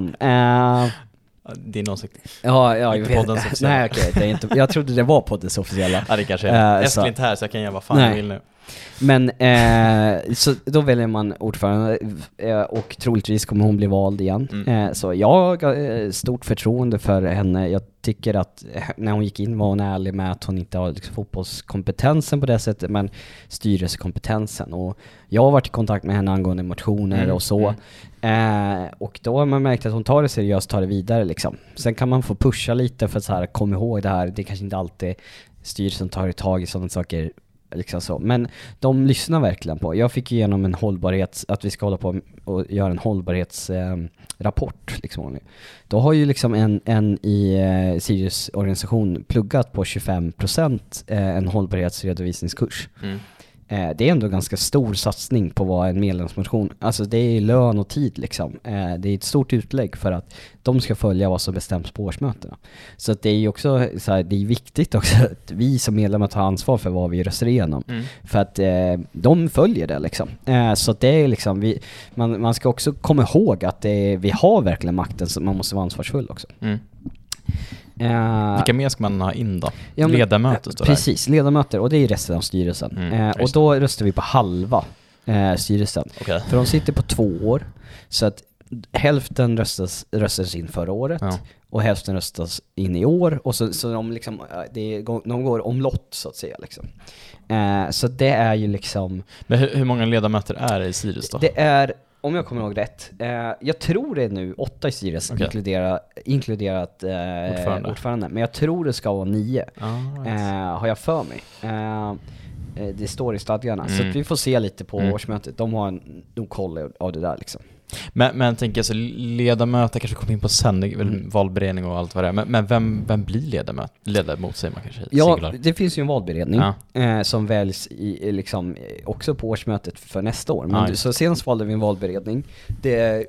Speaker 2: Eh,
Speaker 1: Din åsikt.
Speaker 2: ja, ja, jag vet. Nej okej, det är inte, jag trodde det var poddens officiella.
Speaker 1: Ja det kanske
Speaker 2: Eh,
Speaker 1: är.
Speaker 2: så-
Speaker 1: Eskil är inte här så jag kan göra vad fan
Speaker 2: Nej.
Speaker 1: jag vill nu.
Speaker 2: Men, eh, så då väljer man ordförande eh, och troligtvis kommer hon bli vald igen.
Speaker 1: Mm.
Speaker 2: Eh, så jag har eh, stort förtroende för henne. Jag tycker att eh, när hon gick in var hon ärlig med att hon inte har liksom, fotbollskompetensen på det sättet, men styrelsekompetensen. Och jag har varit i kontakt med henne angående motioner
Speaker 1: Mm,
Speaker 2: och så. Eh, och då har man märkt att hon tar det seriöst, tar det vidare liksom. Sen kan man få pusha lite för att så här, kom ihåg det här, det är kanske inte alltid styrelsen tar tag i sådana saker liksom så. Men de lyssnar verkligen på. Jag fick igenom en hållbarhets, att vi ska hålla på och göra en hållbarhetsrapport. Eh, rapport, liksom. Då har ju liksom en, en i eh, Sirius organisation pluggat på 25% eh, en hållbarhetsredovisningskurs.
Speaker 1: Mm.
Speaker 2: Eh, det är ändå ganska stor satsning på vad en medlemsmotion, alltså det är lön och tid liksom. Eh, det är ett stort utlägg för att de ska följa vad som bestäms på årsmötena. Så det är ju också så här, det är viktigt också att vi som medlemmar tar ansvar för vad vi röstar igenom.
Speaker 1: Mm.
Speaker 2: För att eh, de följer det liksom. Så det är liksom, vi, man, man ska också komma ihåg att är, vi har verkligen makten så man måste vara ansvarsfull också.
Speaker 1: Mm.
Speaker 2: Eh,
Speaker 1: Vilka mer ska man ha in då?
Speaker 2: Ja, men-
Speaker 1: Ledamöter står
Speaker 2: Precis, ledamöter och det är resten av styrelsen.
Speaker 1: Mm,
Speaker 2: eh, och då röstar vi på halva eh, styrelsen.
Speaker 1: Okej.
Speaker 2: För de sitter på två år, så att hälften röstas, röstades in förra året
Speaker 1: Ja.
Speaker 2: och hälften röstas in i år. Och så, så de, liksom, det, går- de går omlott så att säga. Liksom. Eh, så det är ju liksom,
Speaker 1: Men hur, hur många ledamöter är det i Sirius då?
Speaker 2: det är, om jag kommer ihåg rätt, eh, jag tror det är nu åtta i styrelsen,
Speaker 1: Okej.
Speaker 2: inkludera, inkluderat eh,
Speaker 1: Ordförande.
Speaker 2: ordförande. Men jag tror det ska vara nio.
Speaker 1: Ah, right.
Speaker 2: Eh, har jag för mig. Eh, eh, det står i stadgarna. Så
Speaker 1: Mm.
Speaker 2: att vi får se lite på
Speaker 1: Mm.
Speaker 2: årsmötet. De har nog koll av det där liksom.
Speaker 1: Men, men tänker jag så ledamöter kanske kommer in på sen, det är
Speaker 2: Mm.
Speaker 1: valberedning och allt vad det är. Men, men vem, vem blir ledamot? Ledamot säger man kanske?
Speaker 2: Ja,
Speaker 1: singular.
Speaker 2: det finns ju en valberedning
Speaker 1: Ja.
Speaker 2: eh, som väljs i, liksom, eh, också på årsmötet för nästa år. Men
Speaker 1: just
Speaker 2: så senast valde vi en valberedning. Det är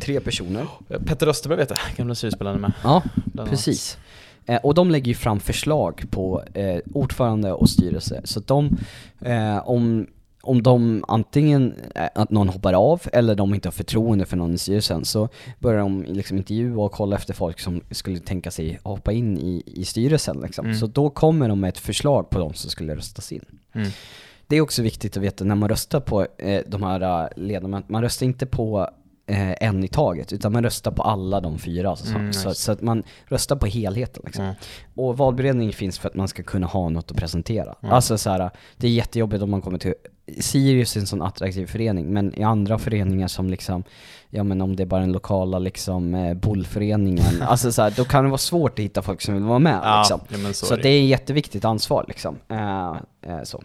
Speaker 2: tre personer.
Speaker 1: Petter Österberg vet jag, gamla är med.
Speaker 2: Ja, precis. Eh, och de lägger ju fram förslag på eh, ordförande och styrelse. Så de, eh, om, om de antingen, eh, att någon hoppar av eller de inte har förtroende för någon i styrelsen så börjar de liksom intervjua och kolla efter folk som skulle tänka sig hoppa in i, i styrelsen liksom.
Speaker 1: Mm.
Speaker 2: Så då kommer de med ett förslag på de som skulle röstas in.
Speaker 1: Mm.
Speaker 2: Det är också viktigt att veta när man röstar på eh, de här eh, ledamöterna, man röstar inte på eh, en i taget, utan man röstar på alla de fyra. Så,
Speaker 1: Mm,
Speaker 2: så, så att man röstar på helheten liksom.
Speaker 1: Mm.
Speaker 2: Och valberedning finns för att man ska kunna ha något att presentera.
Speaker 1: Mm.
Speaker 2: Alltså så här, det är jättejobbigt om man kommer till Sirius är en sån attraktiv förening, men i andra föreningar som liksom, ja men om det är bara den lokala liksom eh, bollföreningen, alltså så här, då kan det vara svårt att hitta folk som vill vara med
Speaker 1: Ja,
Speaker 2: liksom.
Speaker 1: ja, men så,
Speaker 2: det är ett jätteviktigt ansvar liksom. Eh, eh, så.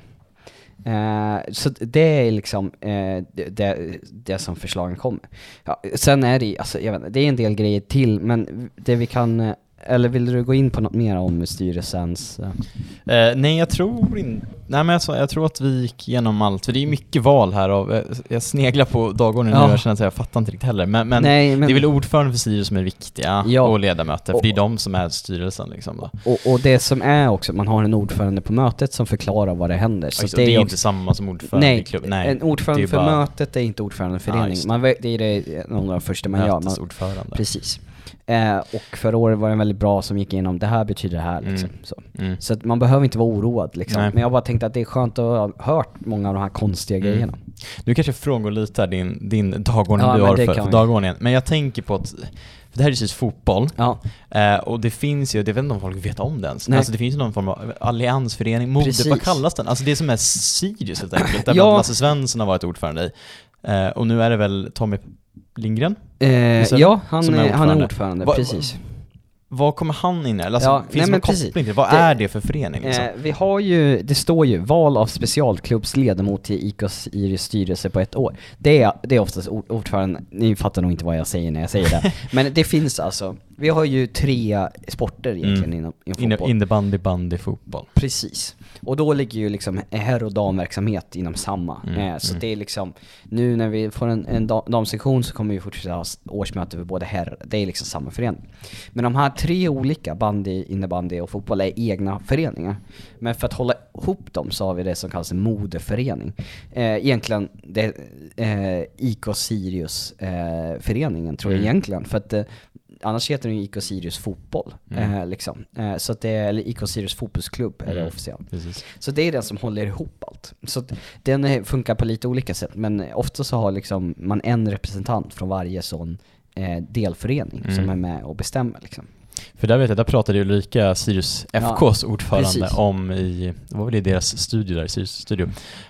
Speaker 2: Eh, så det är liksom eh, det, det, det som förslagen kommer. Ja, sen är det, alltså, jag vet inte, det är en del grejer till, men det vi kan, eh, eller vill du gå in på något mer om styrelsens? eh?
Speaker 1: Eh, nej, jag tror inte... Nej, men alltså, jag tror att vi gick igenom allt, för det är mycket val här och eh, jag sneglar på dagordningen
Speaker 2: Ja.
Speaker 1: nu och jag känner att jag fattar inte riktigt heller. Men, men,
Speaker 2: Nej, men
Speaker 1: det är väl ordförande för Sirius som är viktiga
Speaker 2: Ja.
Speaker 1: och ledamöter, för det är
Speaker 2: Och-
Speaker 1: de som är styrelsen liksom. Då.
Speaker 2: och, och det som är också, man har en ordförande på mötet som förklarar vad det händer. Så
Speaker 1: Så det är,
Speaker 2: ju
Speaker 1: inte samma som ordförande
Speaker 2: Nej,
Speaker 1: i klubben. Nej,
Speaker 2: en ordförande
Speaker 1: det
Speaker 2: för
Speaker 1: bara
Speaker 2: mötet är inte ordförande för
Speaker 1: Ja,
Speaker 2: förening.
Speaker 1: just det.
Speaker 2: man, det är det, någon av de första man gör. Man,
Speaker 1: mötesordförande.
Speaker 2: precis. Eh, och förra året var den väldigt bra som gick igenom, det här betyder det här liksom.
Speaker 1: Mm.
Speaker 2: Så.
Speaker 1: Mm.
Speaker 2: Så man behöver inte vara oroad liksom. Men jag bara tänkte att det är skönt att ha hört många av de här konstiga
Speaker 1: Mm.
Speaker 2: grejerna.
Speaker 1: Du kanske frångår lite din, din dagordning
Speaker 2: Ja,
Speaker 1: du har
Speaker 2: det
Speaker 1: för, för dagordningen. Men jag tänker på att, det här är precis fotboll,
Speaker 2: Ja,
Speaker 1: eh, och det finns ju, det vet inte om folk vet om det ens,
Speaker 2: Nej.
Speaker 1: alltså det finns ju någon form av alliansförening, mode, vad kallas den? Alltså det som är Sirius helt enkelt, där
Speaker 2: Ja.
Speaker 1: Lasse Svensson har varit ordförande i. Eh, och nu är det väl Tommy Lindgren?
Speaker 2: Eh, ja, han
Speaker 1: är
Speaker 2: han är
Speaker 1: ordförande. Va-
Speaker 2: precis.
Speaker 1: Vad kommer han in i? Alltså,
Speaker 2: Ja,
Speaker 1: finns
Speaker 2: nej,
Speaker 1: det
Speaker 2: men
Speaker 1: någon koppling till? Vad
Speaker 2: Det-
Speaker 1: är det för förening liksom?
Speaker 2: Eh, vi har ju, det står ju val av specialklubbsledamot till IKAs Iris styrelse på ett år. Det är, det är oftast ord- ordföranden, ni fattar nog inte vad jag säger när jag säger det. Men det finns alltså, vi har ju tre sporter egentligen
Speaker 1: Mm.
Speaker 2: inom, inom fotboll.
Speaker 1: Innebandy, bandy, fotboll.
Speaker 2: Precis. Och då ligger ju liksom herr och damverksamhet inom samma.
Speaker 1: Mm,
Speaker 2: Eh, så
Speaker 1: mm.
Speaker 2: det är liksom, nu när vi får en, en da- damsektion så kommer vi fortsätta ha årsmöte för både herr, det är liksom samma förening. Men de här tre olika, bandy, innebandy och fotboll, är egna föreningar. Men för att hålla ihop dem så har vi det som kallas en moderförening. Eh, egentligen, det eh, IK Sirius eh, föreningen tror jag
Speaker 1: Mm.
Speaker 2: egentligen. För att eh, Annars heter den ju IK Sirius fotboll,
Speaker 1: Mm.
Speaker 2: eh, liksom. Eh, så att det är, eller IK Sirius fotbollsklubb är det
Speaker 1: Mm.
Speaker 2: officiellt.
Speaker 1: Precis.
Speaker 2: Så det är den som håller ihop allt. Så den funkar på lite olika sätt, men ofta så har liksom man en representant från varje sån eh, delförening
Speaker 1: Mm.
Speaker 2: som är med och bestämmer liksom.
Speaker 1: För där vet jag, där pratade Ulrika, Sirius FKs ordförande,
Speaker 2: precis.
Speaker 1: om i, det var väl i deras studio där, Sirius studio,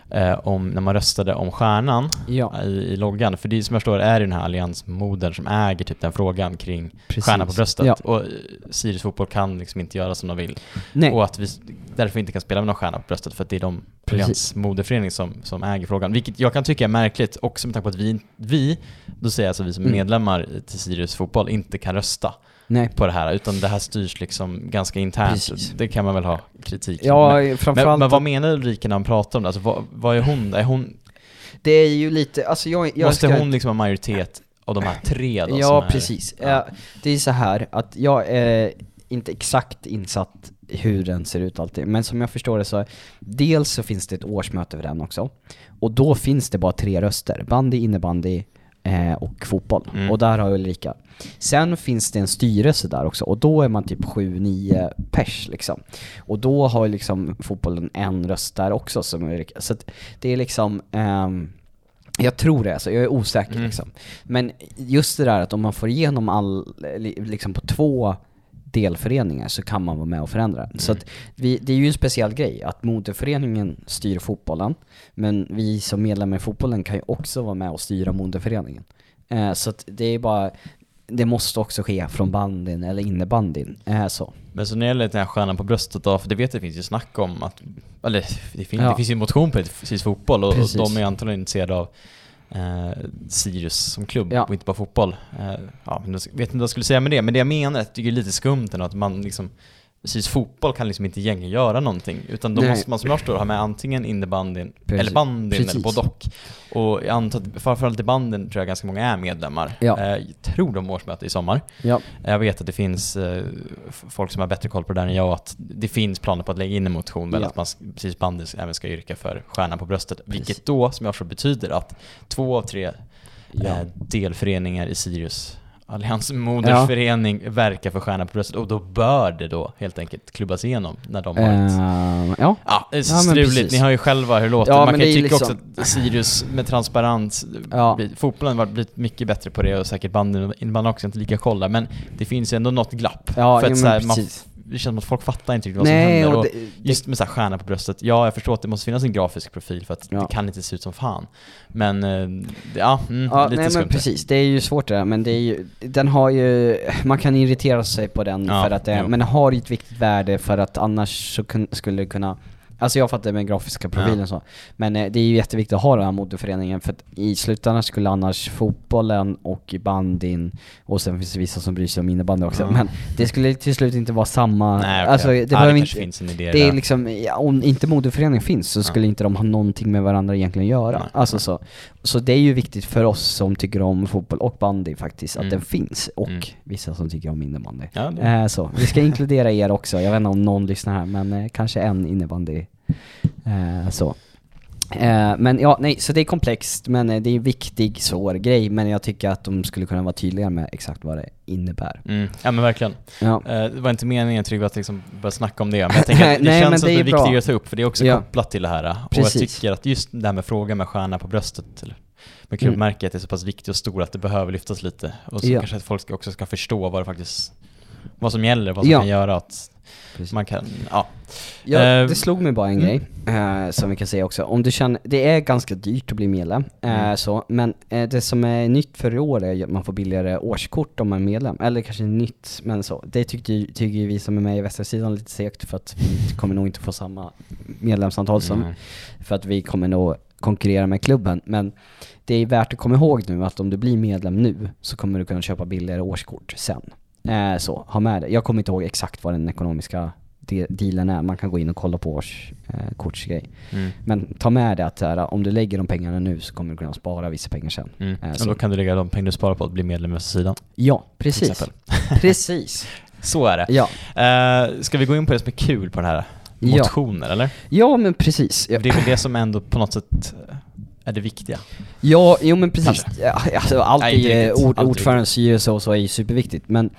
Speaker 1: eh, om när man röstade om stjärnan
Speaker 2: Ja,
Speaker 1: i, i loggan. För det som jag förstår är det den här alliansmodern som äger typ den frågan kring
Speaker 2: precis.
Speaker 1: stjärnan på bröstet.
Speaker 2: Ja.
Speaker 1: Och eh, Sirius fotboll kan liksom inte göra som de vill.
Speaker 2: Nej,
Speaker 1: Och att vi därför inte kan spela med någon stjärna på bröstet för att det är de alliansmoderförening som, som äger frågan. Vilket jag kan tycka är märkligt också med tanke på att vi, vi då säger jag alltså vi som är
Speaker 2: Mm.
Speaker 1: medlemmar till Sirius fotboll, inte kan rösta
Speaker 2: nej.
Speaker 1: på det här, utan det här styrs liksom ganska internt.
Speaker 2: Precis.
Speaker 1: Det kan man väl ha kritik
Speaker 2: Ja,
Speaker 1: men, men,
Speaker 2: framförallt,
Speaker 1: men vad menar Ulrika när hon pratar om det? Alltså, vad, vad är hon? Är hon
Speaker 2: det är ju lite, alltså jag, jag
Speaker 1: måste
Speaker 2: ska-
Speaker 1: hon liksom ha majoritet av de här tre då?
Speaker 2: Ja,
Speaker 1: är,
Speaker 2: precis.
Speaker 1: Ja.
Speaker 2: Ja. Det är så här att jag är inte exakt insatt i hur den ser ut alltid, men som jag förstår det så, dels så finns det ett årsmöte för den också, och då finns det bara tre röster, bandy, innebandy eh, och fotboll.
Speaker 1: Mm.
Speaker 2: Och där har Ulrika. Sen finns det en styrelse där också, och då är man typ 7-9 pers liksom. Och då har liksom fotbollen en röst där också som Ulrika. Så att det är liksom, ehm, jag tror det alltså, jag är osäker
Speaker 1: Mm.
Speaker 2: liksom. Men just det där att om man får igenom all, li- liksom på två delföreningar så kan man vara med och förändra den. Så
Speaker 1: Mm.
Speaker 2: att vi, det är ju en speciell grej att moderföreningen styr fotbollen, men vi som medlemmar i fotbollen kan ju också vara med och styra moderföreningen. Eh, så att det är bara, det måste också ske från bandin eller innebandyn. Eh, så.
Speaker 1: Men så när det gäller den här stjärnan på bröstet då, för det vet jag finns ju snack om att, eller det finns,
Speaker 2: Ja.
Speaker 1: det finns ju motion på Sirius fotboll och, och
Speaker 2: Precis.
Speaker 1: de är antagligen intresserade av eh, Sirius som klubb
Speaker 2: Ja.
Speaker 1: och inte bara fotboll. Eh, ja, jag vet inte vad jag skulle säga med det, men det jag menar är att det är lite skumt ändå att man liksom Sirius fotboll kan liksom inte egentligen göra någonting, utan då
Speaker 2: Nej.
Speaker 1: måste man som jag förstår ha med antingen innebandyn,
Speaker 2: Precis.
Speaker 1: eller bandyn, eller
Speaker 2: Precis.
Speaker 1: både och. Och jag antar att framförallt i bandyn tror jag ganska många är medlemmar.
Speaker 2: Ja.
Speaker 1: Eh, jag tror de årsmöte i sommar.
Speaker 2: Ja.
Speaker 1: Jag vet att det finns eh, folk som har bättre koll på det där än jag, att det finns planer på att lägga in en motion väl
Speaker 2: Ja.
Speaker 1: att man precis bandet även ska yrka för stjärnan på bröstet.
Speaker 2: Precis.
Speaker 1: Vilket då, som jag förstår, betyder att två av tre eh, delföreningar i Sirius alliansmodersförening verkar för stjärnan på bröstet och då bör det då helt enkelt klubbas igenom när de har ett
Speaker 2: Eh, ja.
Speaker 1: Ja, det är
Speaker 2: Ja,
Speaker 1: struligt. Ni hör ju själva hur det låter.
Speaker 2: Ja,
Speaker 1: Man kan ju tycka
Speaker 2: liksom-
Speaker 1: också att Sirius med transparens,
Speaker 2: Ja.
Speaker 1: fotbollen har blivit mycket bättre på det och säkert bandyn innebandyn har också inte lika koll där, men det finns ju ändå något glapp.
Speaker 2: Ja,
Speaker 1: för att, så här, man,
Speaker 2: precis.
Speaker 1: Det känns som att folk fattar inte riktigt vad som
Speaker 2: Nej,
Speaker 1: händer.
Speaker 2: och det,
Speaker 1: just med så här stjärna på bröstet, ja jag förstår att det måste finnas en grafisk profil för att
Speaker 2: Ja.
Speaker 1: det kan inte se ut som fan. Men, eh, ja, mm,
Speaker 2: Ja,
Speaker 1: lite
Speaker 2: nej
Speaker 1: skumt
Speaker 2: men precis, det är ju svårt det där, men det är ju, den har ju, man kan irritera sig på den
Speaker 1: Ja,
Speaker 2: för att det,
Speaker 1: jo.
Speaker 2: men den har ju ett viktigt värde för att annars så kun, skulle det kunna Alltså jag fattar med grafiska profilen
Speaker 1: Ja.
Speaker 2: så, men eh, det är ju jätteviktigt att ha den här moderföreningen för att i slutändan skulle annars fotbollen och bandin, och sen finns det vissa som bryr sig om innebandy också,
Speaker 1: Ja.
Speaker 2: men det skulle till slut inte vara samma,
Speaker 1: Nej, okej.
Speaker 2: alltså det
Speaker 1: ja,
Speaker 2: behöver
Speaker 1: det
Speaker 2: inte,
Speaker 1: finns en idé
Speaker 2: det är
Speaker 1: där.
Speaker 2: liksom, ja, om inte moderföreningen finns så skulle inte de ha någonting med varandra egentligen att göra.
Speaker 1: Nej.
Speaker 2: Alltså så. Så det är ju viktigt för oss som tycker om fotboll och bandy faktiskt, att
Speaker 1: Mm.
Speaker 2: den finns. Och
Speaker 1: Mm.
Speaker 2: vissa som tycker om innebandy.
Speaker 1: Ja,
Speaker 2: Eh, så. Vi ska inkludera er också, jag vet inte om någon lyssnar här, men eh, kanske en innebandy. Eh, så. Eh, men ja, nej, så det är komplext, men eh, det är en viktig, svår grej, men jag tycker att de skulle kunna vara tydligare med exakt vad det innebär.
Speaker 1: mm, ja men verkligen.
Speaker 2: Ja.
Speaker 1: Eh, Det var inte meningen Tryggve att liksom börja snacka om det, men jag tänker att det
Speaker 2: Nej,
Speaker 1: känns som
Speaker 2: är
Speaker 1: att det är
Speaker 2: bra.
Speaker 1: viktigare att ta upp, för det är också
Speaker 2: Ja.
Speaker 1: kopplat till det här. Och
Speaker 2: Precis.
Speaker 1: jag tycker att just det här med frågan med stjärna på bröstet, eller med
Speaker 2: Mm.
Speaker 1: klubbmärket, är så pass viktigt och stort att det behöver lyftas lite. Och så
Speaker 2: Ja.
Speaker 1: kanske att folk också ska förstå vad det faktiskt vad som gäller, vad som
Speaker 2: Ja.
Speaker 1: kan göra att
Speaker 2: Precis.
Speaker 1: man kan, ja.
Speaker 2: Ja,
Speaker 1: Eh,
Speaker 2: det slog mig bara en
Speaker 1: mm.
Speaker 2: grej, eh, som vi kan säga också. Om du känner, det är ganska dyrt att bli medlem, eh,
Speaker 1: Mm.
Speaker 2: så, men det som är nytt för i år är att man får billigare årskort om man är medlem. Eller kanske nytt, men så. Det tycker ju vi som är med i västra sidan lite segt för att vi kommer nog inte få samma medlemsantal som,
Speaker 1: Mm.
Speaker 2: för att vi kommer nog konkurrera med klubben. Men det är värt att komma ihåg nu att om du blir medlem nu så kommer du kunna köpa billigare årskort sen. Eh, så, ha med det. Jag kommer inte ihåg exakt vad den ekonomiska de- dealen är. Man kan gå in och kolla på årskortsgrej.
Speaker 1: Mm.
Speaker 2: Men ta med det att här, om du lägger de pengarna nu så kommer du kunna spara vissa pengar sen.
Speaker 1: Mm.
Speaker 2: Eh,
Speaker 1: Och då kan du lägga de pengar du sparar på att bli medlem i sidan.
Speaker 2: Ja, precis. precis.
Speaker 1: Så är det.
Speaker 2: Ja.
Speaker 1: Eh, ska vi gå in på det som är kul på den här
Speaker 2: Ja.
Speaker 1: motioner, eller?
Speaker 2: ja, men precis. Ja.
Speaker 1: Det är väl det som ändå på något sätt eh, är det viktiga.
Speaker 2: Ja, jo men precis. Ja, alltså, allt
Speaker 1: Nej,
Speaker 2: ord,
Speaker 1: Allt
Speaker 2: ordförandens styrelse och så är ju superviktigt. Men,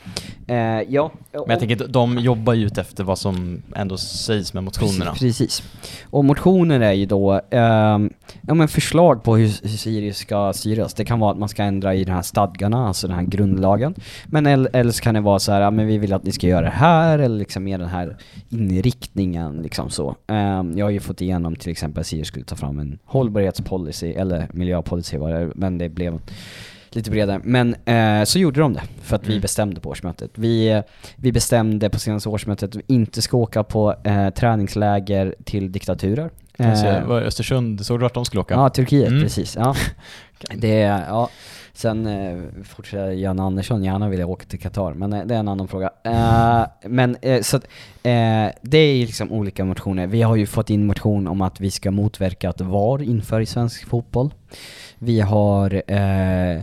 Speaker 2: eh, ja.
Speaker 1: Men jag tänker de jobbar ju ut efter vad som ändå sägs med motionerna.
Speaker 2: Precis, precis. Och motioner är ju då, ehm, ja men förslag på hur, hur Sirius ska styras. Det kan vara att man ska ändra i de här stadgarna, alltså den här grundlagen. Men el- eller så kan det vara så här, ja men vi vill att ni ska göra det här, eller liksom med den här inriktningen liksom så. Ehm, jag har ju fått igenom till exempel att Sirius skulle ta fram en hållbarhetspolicy, eller miljöpolicy var det, men det blev lite bredare. Men eh, så gjorde de det, för att vi
Speaker 1: Mm.
Speaker 2: bestämde på årsmötet. Vi, eh, vi bestämde på senaste årsmötet att vi inte ska åka på eh, träningsläger till diktaturer.
Speaker 1: Alltså,
Speaker 2: Eh,
Speaker 1: var Östersund, såg du vart de skulle åka?
Speaker 2: ja, Turkiet,
Speaker 1: Mm.
Speaker 2: precis. Ja. Det, ja. Sen eh, fortsätter Jan Andersson gärna vilja åka till Qatar, men eh, det är en annan fråga. Eh, men eh, så att, eh, det är liksom olika motioner. Vi har ju fått in motion om att vi ska motverka att VAR inför i svensk fotboll. Vi har, eh,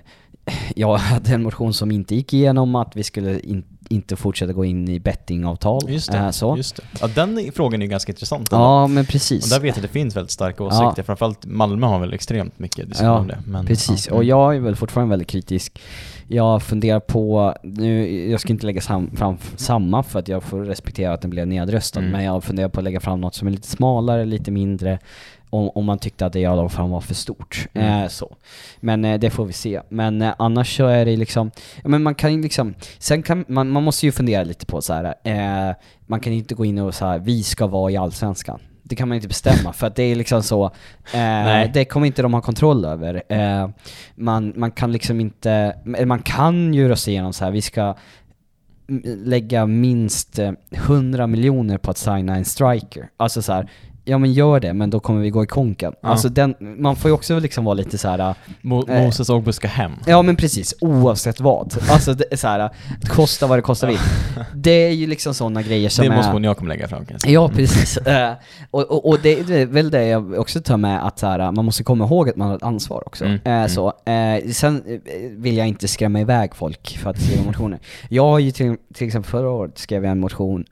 Speaker 2: jag hade en motion som inte gick igenom att vi skulle in, inte fortsätta gå in i bettingavtal.
Speaker 1: Just det,
Speaker 2: eh, så.
Speaker 1: just det. Ja, den frågan är ju ganska intressant ändå.
Speaker 2: Ja, men
Speaker 1: Och
Speaker 2: precis.
Speaker 1: där vet jag att det finns väldigt starka
Speaker 2: Ja.
Speaker 1: åsikter, framförallt Malmö har väl extremt mycket diskussion
Speaker 2: Ja,
Speaker 1: om det. Men,
Speaker 2: Precis,
Speaker 1: ja.
Speaker 2: och jag är väl fortfarande väldigt kritisk. Jag funderar på, nu, jag ska inte lägga sam, fram samma för att jag får respektera att den blev nedröstad,
Speaker 1: Mm.
Speaker 2: men jag funderar på att lägga fram något som är lite smalare, lite mindre, om, om man tyckte att det jag la fram var för stort.
Speaker 1: Mm.
Speaker 2: Eh, så. Men eh, det får vi se. Men eh, annars så är det liksom, ja men man kan ju liksom, sen kan man, man måste ju fundera lite på så här. Eh, man kan inte gå in och så här, vi ska vara i Allsvenskan. Det kan man inte bestämma för att det är liksom så, eh, det kommer inte de ha kontroll över. Eh, man, man kan liksom inte, man kan ju rösta igenom så här, vi ska lägga minst eh, 100 miljoner på att signa en striker. Alltså så här, ja men gör det, men då kommer vi gå i konken.
Speaker 1: Ja.
Speaker 2: Alltså den, man får ju också liksom vara lite så här.
Speaker 1: Mo-
Speaker 2: Eh.
Speaker 1: Moses Ogbu ska hem.
Speaker 2: Ja men precis, oavsett vad. Alltså det är så här, kosta vad det kostar vill. Det är ju liksom sådana grejer som
Speaker 1: Det är motion jag kommer lägga fram kan jag säga.
Speaker 2: Ja, precis. Eh, och och, och det, är väl det jag också tar med, att så här, man måste komma ihåg att man har ett ansvar också.
Speaker 1: Mm,
Speaker 2: Eh,
Speaker 1: mm.
Speaker 2: Så. Eh, sen eh, vill jag inte skrämma iväg folk för att skriva motioner. Jag har ju till, till exempel förra året skrev jag en motion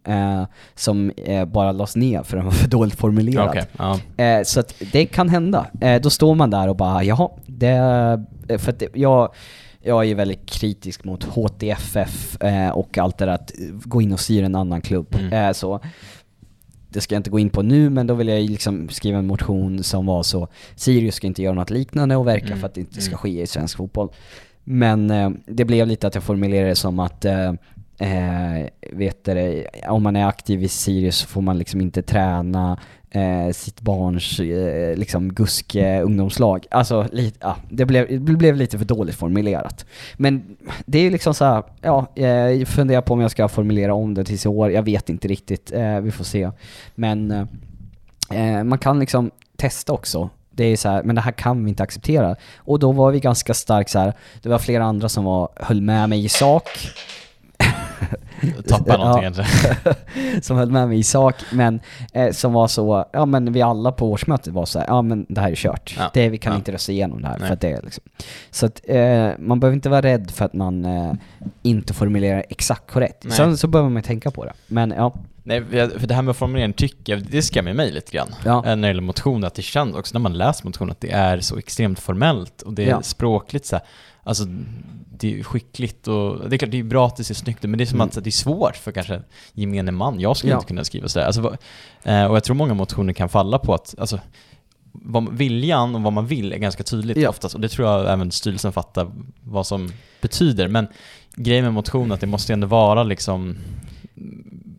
Speaker 2: som bara lades ner för den var för dåligt formulerad.
Speaker 1: Okej, ja.
Speaker 2: Eh, så att det kan hända. Eh, då står man där och bara, jaha, det... eh, För att det, jag, jag är väldigt kritisk mot HTFF eh, och allt det där att gå in och styra en annan klubb.
Speaker 1: Mm.
Speaker 2: Så. Det ska jag inte gå in på nu, men då vill jag liksom skriva en motion som var så, Sirius ska inte göra något liknande och verka
Speaker 1: Mm,
Speaker 2: för att det inte ska
Speaker 1: mm.
Speaker 2: ske i svensk fotboll. Men eh, det blev lite att jag formulerade det som att eh, vet du, om man är aktiv i Sirius så får man liksom inte träna eh, sitt barns eh, liksom guske ungdomslag. Alltså, lite, ja, det, blev, det blev lite för dåligt formulerat. Men det är ju liksom så här, ja, eh, jag funderar på om jag ska formulera om det tills i år. Jag vet inte riktigt, eh, vi får se. Men eh, eh, man kan liksom testa också. Det är så här, men det här kan vi inte acceptera. Och då var vi ganska starkt så här. det var flera andra som var, höll med mig i sak.
Speaker 1: Tappa någonting kanske.
Speaker 2: som höll med mig i sak, men eh, som var så, ja men vi alla på årsmötet var så här, ja men det här är kört.
Speaker 1: Ja.
Speaker 2: Det, vi kan
Speaker 1: Ja.
Speaker 2: inte rösta igenom det här
Speaker 1: Nej.
Speaker 2: för att det är liksom. Så att eh, man behöver inte vara rädd för att man eh, inte formulerar exakt korrekt.
Speaker 1: Nej.
Speaker 2: Sen så behöver man tänka på det. Men ja,
Speaker 1: Nej, för det här med formuleringen tycker jag, det skrämmer mig lite grann.
Speaker 2: Ja.
Speaker 1: Eh, När det gäller motioner, att det känns också när man läser motioner att det är så extremt formellt och det är
Speaker 2: Ja.
Speaker 1: språkligt så här, alltså det är skickligt och det är klart det är bra att det ser snyggt ut men det är som
Speaker 2: Mm.
Speaker 1: att det är svårt för kanske gemene man. Jag skulle
Speaker 2: Ja.
Speaker 1: inte kunna skriva sådär. Alltså, eh, och jag tror många motioner kan falla på att, alltså vad, viljan och vad man vill är ganska tydligt
Speaker 2: Ja.
Speaker 1: oftast och det tror jag även styrelsen fattar vad som betyder. Men grejen med motion är att det måste ändå vara liksom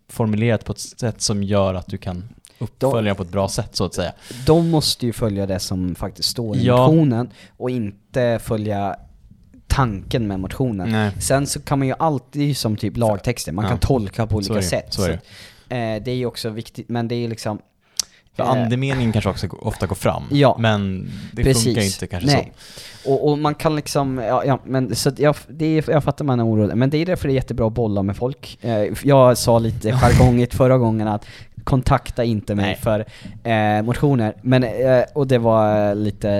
Speaker 1: formulerat på ett sätt som gör att du kan uppfölja den på ett bra sätt så att säga.
Speaker 2: De måste ju följa det som faktiskt står i
Speaker 1: Ja.
Speaker 2: motionen och inte följa tanken med motionen.
Speaker 1: Nej.
Speaker 2: Sen så kan man ju alltid, som typ lagtexter, man
Speaker 1: Ja.
Speaker 2: kan tolka på
Speaker 1: Så
Speaker 2: olika
Speaker 1: det,
Speaker 2: sätt.
Speaker 1: så det.
Speaker 2: att, eh, det är ju också viktigt, men det är ju liksom...
Speaker 1: För
Speaker 2: eh,
Speaker 1: andemeningen kanske också ofta går fram,
Speaker 2: Ja.
Speaker 1: men det
Speaker 2: Precis.
Speaker 1: funkar inte kanske
Speaker 2: Nej. Och, och man kan liksom, ja, ja men så jag, det är, jag fattar man är orolig, men det är därför det är jättebra att bolla med folk. Eh, jag sa lite jargongigt förra gången att kontakta inte mig
Speaker 1: Nej.
Speaker 2: för eh, motioner, men, eh, och det var lite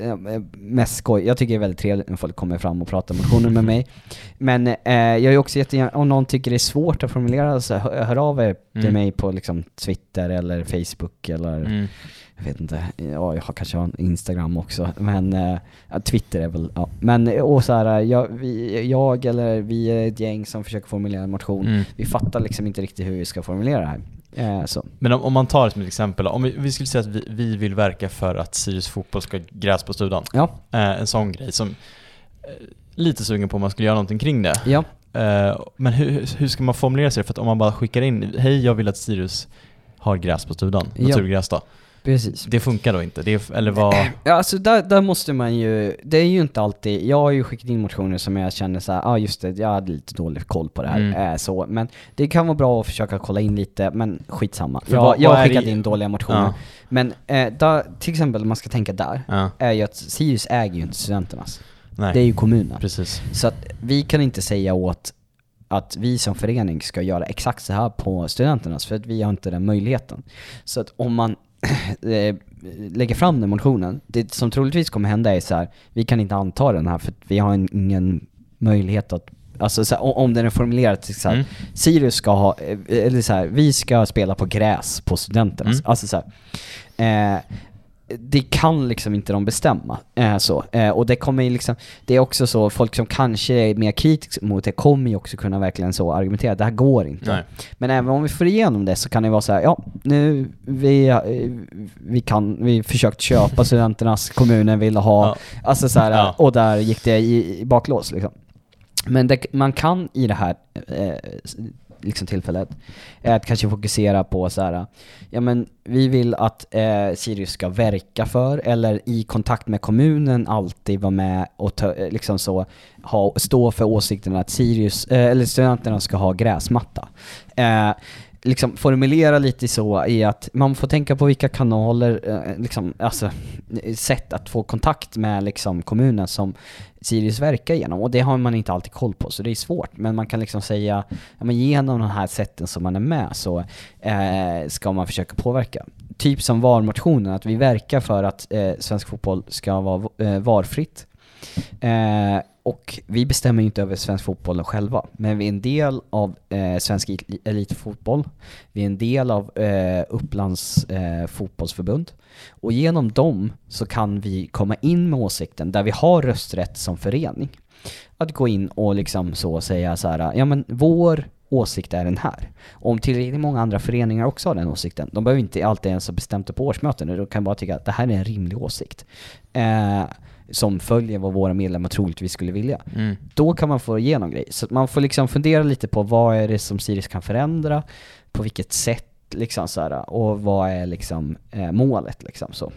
Speaker 2: eh, mest skoj. Jag tycker det är väldigt trevligt när folk kommer fram och pratar motioner med mig. Men eh, jag är också jättegärna, om någon tycker det är svårt att formulera så hör, hör av er till
Speaker 1: Mm.
Speaker 2: mig på liksom Twitter eller Facebook eller.
Speaker 1: Mm.
Speaker 2: jag vet inte, ja jag har kanske har Instagram också, men eh, Twitter är väl, ja. Men och så här, jag, vi, jag eller vi är ett gäng som försöker formulera en motion.
Speaker 1: Mm.
Speaker 2: Vi fattar liksom inte riktigt hur vi ska formulera det här. Eh.
Speaker 1: Men om, om man tar det som ett exempel, om vi, vi skulle säga att vi, vi vill verka för att Sirius fotboll ska gräs på studan.
Speaker 2: Ja,
Speaker 1: Eh, en sån grej som, eh, lite sugen på om man skulle göra någonting kring det.
Speaker 2: ja,
Speaker 1: Eh, men hur, hur ska man formulera sig? För att om man bara skickar in, hej jag vill att Sirius har gräs på studan,
Speaker 2: Ja.
Speaker 1: naturgräs då.
Speaker 2: Precis.
Speaker 1: Det funkar då inte? Det är, eller vad?
Speaker 2: Ja, alltså där, där måste man ju, det är ju inte alltid, jag har ju skickat in motioner som jag känner så ja ah, just det, jag hade lite dålig koll på det här,
Speaker 1: Mm.
Speaker 2: eh, så, men det kan vara bra att försöka kolla in lite, men skitsamma.
Speaker 1: För
Speaker 2: Jag,
Speaker 1: vad-
Speaker 2: jag har skickat in dåliga motioner.
Speaker 1: Ja.
Speaker 2: Men eh, där, till exempel man ska tänka där,
Speaker 1: Ja,
Speaker 2: är ju att Sirius äger ju inte studenternas.
Speaker 1: nej.
Speaker 2: Det är ju kommunen.
Speaker 1: Precis.
Speaker 2: Så att vi kan inte säga åt att vi som förening ska göra exakt så här på studenternas, för att vi har inte den möjligheten. Så att om man lägger fram den motionen, det som troligtvis kommer hända är så här, vi kan inte anta den här för vi har en, ingen möjlighet att Alltså så här, om den är formulerad så här,
Speaker 1: Mm.
Speaker 2: Sirius ska ha, eh, eller så här, vi ska spela på gräs på studenternas.
Speaker 1: Mm.
Speaker 2: Alltså så här, eh, det kan liksom inte de bestämma. Eh, så. Eh, och det kommer ju liksom, det är också så, folk som kanske är mer kritiska mot det kommer ju också kunna verkligen så argumentera, det här går inte.
Speaker 1: Nej.
Speaker 2: Men även om vi får igenom det så kan det vara så här, ja, nu, vi, eh, vi kan, vi försökt köpa studenternas, kommunen ville ha,
Speaker 1: Ja.
Speaker 2: alltså så här,
Speaker 1: Ja.
Speaker 2: och där gick det i, i baklås liksom. Men det, man kan i det här eh, liksom tillfället är att kanske fokusera på så här, ja men vi vill att eh, Sirius ska verka för, eller i kontakt med kommunen alltid vara med och ta, eh, liksom så, ha, stå för åsikten att Sirius, eh, eller studenterna ska ha gräsmatta. Eh, liksom formulera lite så i att man får tänka på vilka kanaler, eh, liksom, alltså sätt att få kontakt med liksom kommunen som Sirius verkar genom och det har man inte alltid koll på så det är svårt men man kan liksom säga, ja men genom de här sätten som man är med så eh, ska man försöka påverka. Typ som VAR-motionen, att vi verkar för att eh, svensk fotboll ska vara eh, VAR-fritt. Eh, och vi bestämmer ju inte över svensk fotboll själva, men vi är en del av eh, svensk elitfotboll. Vi är en del av eh, Upplands eh, fotbollsförbund. Och genom dem så kan vi komma in med åsikten, där vi har rösträtt som förening. Att gå in och liksom så säga så här, ja men vår åsikt är den här. Och om tillräckligt många andra föreningar också har den åsikten, de behöver inte alltid ens ha bestämt det på årsmöten, de kan bara tycka att det här är en rimlig åsikt. Eh, som följer vad våra medlemmar troligtvis skulle vilja.
Speaker 1: Mm.
Speaker 2: Då kan man få igenom grejer. Så man får liksom fundera lite på vad är det som Sirius kan förändra, på vilket sätt liksom så här, och vad är liksom eh, målet liksom så.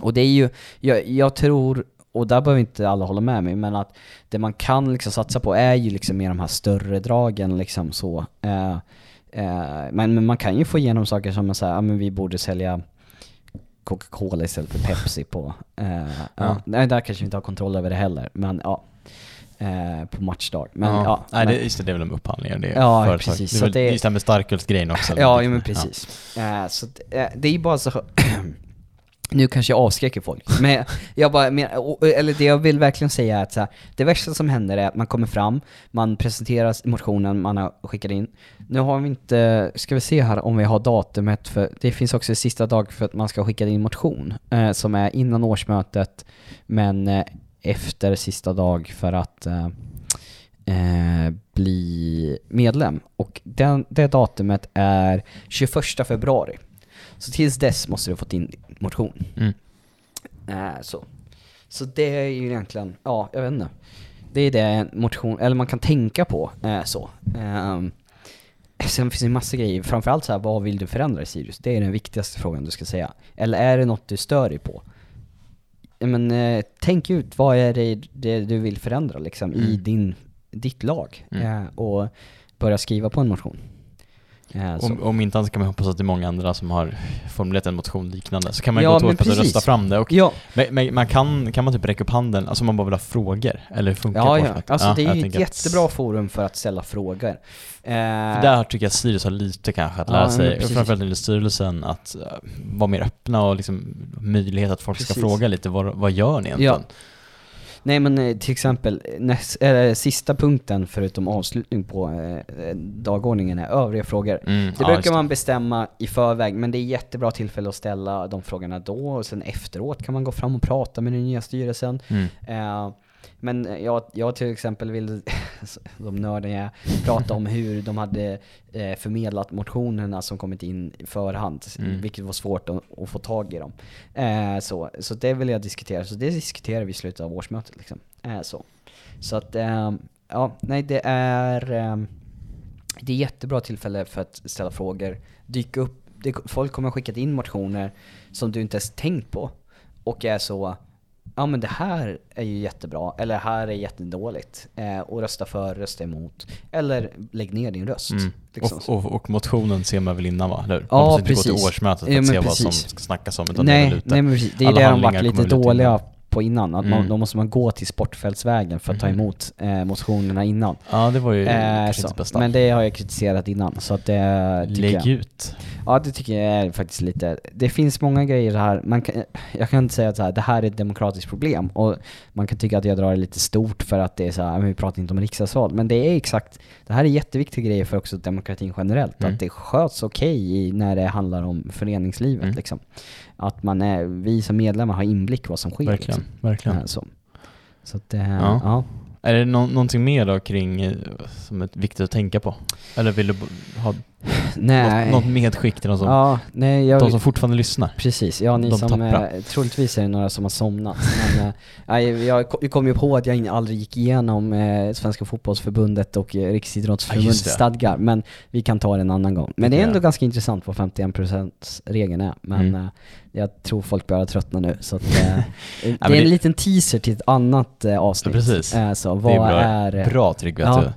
Speaker 2: Och det är ju, jag, jag tror, och där behöver inte alla hålla med mig, men att det man kan liksom satsa på är ju liksom mer de här större dragen liksom så. Eh, eh, men, men man kan ju få igenom saker som att säga, ja men vi borde sälja Coca-Cola istället för Pepsi på, eh, ja.
Speaker 1: Ja.
Speaker 2: Nej, där kanske vi inte har kontroll över det heller, men ja. Eh, på matchdag. Men ja,
Speaker 1: ja. Nej,
Speaker 2: men,
Speaker 1: det, just det, det är väl om upphandlingar. Det är
Speaker 2: Ja,
Speaker 1: företag.
Speaker 2: precis.
Speaker 1: Det är
Speaker 2: Så
Speaker 1: väl
Speaker 2: det-
Speaker 1: just det här med starkölsgrejen också.
Speaker 2: Ja, jo, men precis. Eh, så att, eh, det är ju bara så... nu kanske jag avskräcker folk, men jag bara, men, eller det jag vill verkligen säga är att så här, det värsta som händer är att man kommer fram, man presenterar motionen man har skickat in. Nu har vi inte, ska vi se här om vi har datumet för, det finns också sista dag för att man ska skicka in motion, eh, som är innan årsmötet, men eh, efter sista dag för att eh, eh, bli medlem. Och den, det datumet är 21 februari. Så tills dess måste du ha fått in motion.
Speaker 1: Mm.
Speaker 2: Eh, så. så det är ju egentligen, ja, jag vet inte. Det är det motion, eller man kan tänka på, eh, så. Ehm, sen finns det en massa grejer, framförallt så här, vad vill du förändra i Sirius? Det är den viktigaste frågan du ska säga. Eller är det något du stör dig på? Men eh, tänk ut, vad är det, det du vill förändra liksom i
Speaker 1: Mm.
Speaker 2: din, ditt lag?
Speaker 1: Mm.
Speaker 2: Eh, och börja skriva på en motion. Eh.
Speaker 1: Om, om inte annat kan man hoppas att det är många andra som har formulerat en motion liknande. Så kan man
Speaker 2: Ja,
Speaker 1: gå till att
Speaker 2: precis.
Speaker 1: rösta fram det. Och,
Speaker 2: ja,
Speaker 1: men, men man kan, kan man typ räcka upp handen, alltså man bara vill ha frågor? Eller hur funkar
Speaker 2: ja, ja. Alltså det är ju ett
Speaker 1: tänker att-
Speaker 2: jättebra forum för att ställa frågor. Eh,
Speaker 1: där tycker jag Sirius har lite kanske att
Speaker 2: Ja,
Speaker 1: lära
Speaker 2: men
Speaker 1: sig,
Speaker 2: precis.
Speaker 1: framförallt i styrelsen, att uh, vara mer öppna och liksom möjlighet att folk ska
Speaker 2: Precis.
Speaker 1: fråga lite, vad, vad gör ni egentligen?
Speaker 2: Nej men eh, till exempel, näst, äh, sista punkten förutom avslutning på eh, dagordningen är övriga frågor.
Speaker 1: Mm,
Speaker 2: Det
Speaker 1: ja,
Speaker 2: brukar man bestämma i förväg, men det är jättebra tillfälle att ställa de frågorna då, och sen efteråt kan man gå fram och prata med den nya styrelsen.
Speaker 1: Mm.
Speaker 2: Eh, men jag, jag till exempel vill, de nördar jag prata om hur de hade eh, förmedlat motionerna som kommit in i förhand,
Speaker 1: Mm.
Speaker 2: vilket var svårt att, att få tag i dem. Eh, så, så det vill jag diskutera, så det diskuterar vi i slutet av årsmötet liksom. Eh, så. så att, eh, ja, nej det är, eh, det är jättebra tillfälle för att ställa frågor, dyka upp, det, folk kommer skickat in motioner som du inte ens tänkt på och är så Ja men det här är ju jättebra, eller det här är jättedåligt. Eh, och rösta för, rösta emot. Eller lägg ner din röst.
Speaker 1: Mm.
Speaker 2: Liksom.
Speaker 1: Och, och, och motionen ser man väl innan va? Eller hur?
Speaker 2: Ja,
Speaker 1: man måste inte gå
Speaker 2: precis.
Speaker 1: till årsmötet för
Speaker 2: Ja,
Speaker 1: att se vad som
Speaker 2: precis.
Speaker 1: ska snackas om, utan det är
Speaker 2: nej,
Speaker 1: väl ute.
Speaker 2: nej men precis, det är
Speaker 1: Alla
Speaker 2: det de varit lite dåliga. På innan. Att man,
Speaker 1: Mm.
Speaker 2: då måste man gå till Sportfältsvägen för att ta
Speaker 1: Mhm.
Speaker 2: emot eh, motionerna innan.
Speaker 1: Ja, det var ju
Speaker 2: Eh, så.
Speaker 1: bästa.
Speaker 2: Men det har jag kritiserat innan, så att det
Speaker 1: Lägg
Speaker 2: jag.
Speaker 1: ut.
Speaker 2: Ja det tycker jag är faktiskt lite, det finns många grejer här, man kan, jag kan inte säga att så här, det här är ett demokratiskt problem och man kan tycka att jag drar det lite stort för att det är så här, vi pratar inte om riksdagsval, men det är exakt, det här är jätteviktiga grejer för också demokratin generellt,
Speaker 1: Mm.
Speaker 2: att det sköts okej i när det handlar om föreningslivet
Speaker 1: Mm.
Speaker 2: liksom. Att man är, vi som medlemmar har inblick vad som sker
Speaker 1: Verkligen,
Speaker 2: liksom.
Speaker 1: verkligen.
Speaker 2: Ja, så. så att det,
Speaker 1: Ja.
Speaker 2: ja.
Speaker 1: Är det nå- någonting mer då kring, eh, som är viktigt att tänka på? Eller vill du ha
Speaker 2: Nej.
Speaker 1: något, något medskick till de som,
Speaker 2: ja, nej jag,
Speaker 1: de som fortfarande lyssnar?
Speaker 2: Precis, ja ni
Speaker 1: De
Speaker 2: som,
Speaker 1: tappra.
Speaker 2: eh, troligtvis är det några som har somnat. Men eh, jag ko- jag kom ju på att jag aldrig gick igenom eh, Svenska fotbollsförbundet och eh,
Speaker 1: Ja,
Speaker 2: Riksidrottsförbundets
Speaker 1: det.
Speaker 2: stadgar, men vi kan ta det en annan gång. Men det är
Speaker 1: Ja.
Speaker 2: ändå ganska intressant vad 51%-regeln är, men
Speaker 1: Mm.
Speaker 2: eh, jag tror folk börjar tröttna nu. Så att, eh, det är en
Speaker 1: det-
Speaker 2: liten teaser till ett annat avsnitt.
Speaker 1: Ja, precis.
Speaker 2: Så
Speaker 1: Det
Speaker 2: vad
Speaker 1: är bra,
Speaker 2: är...
Speaker 1: bra Tryggve
Speaker 2: Ja.
Speaker 1: att du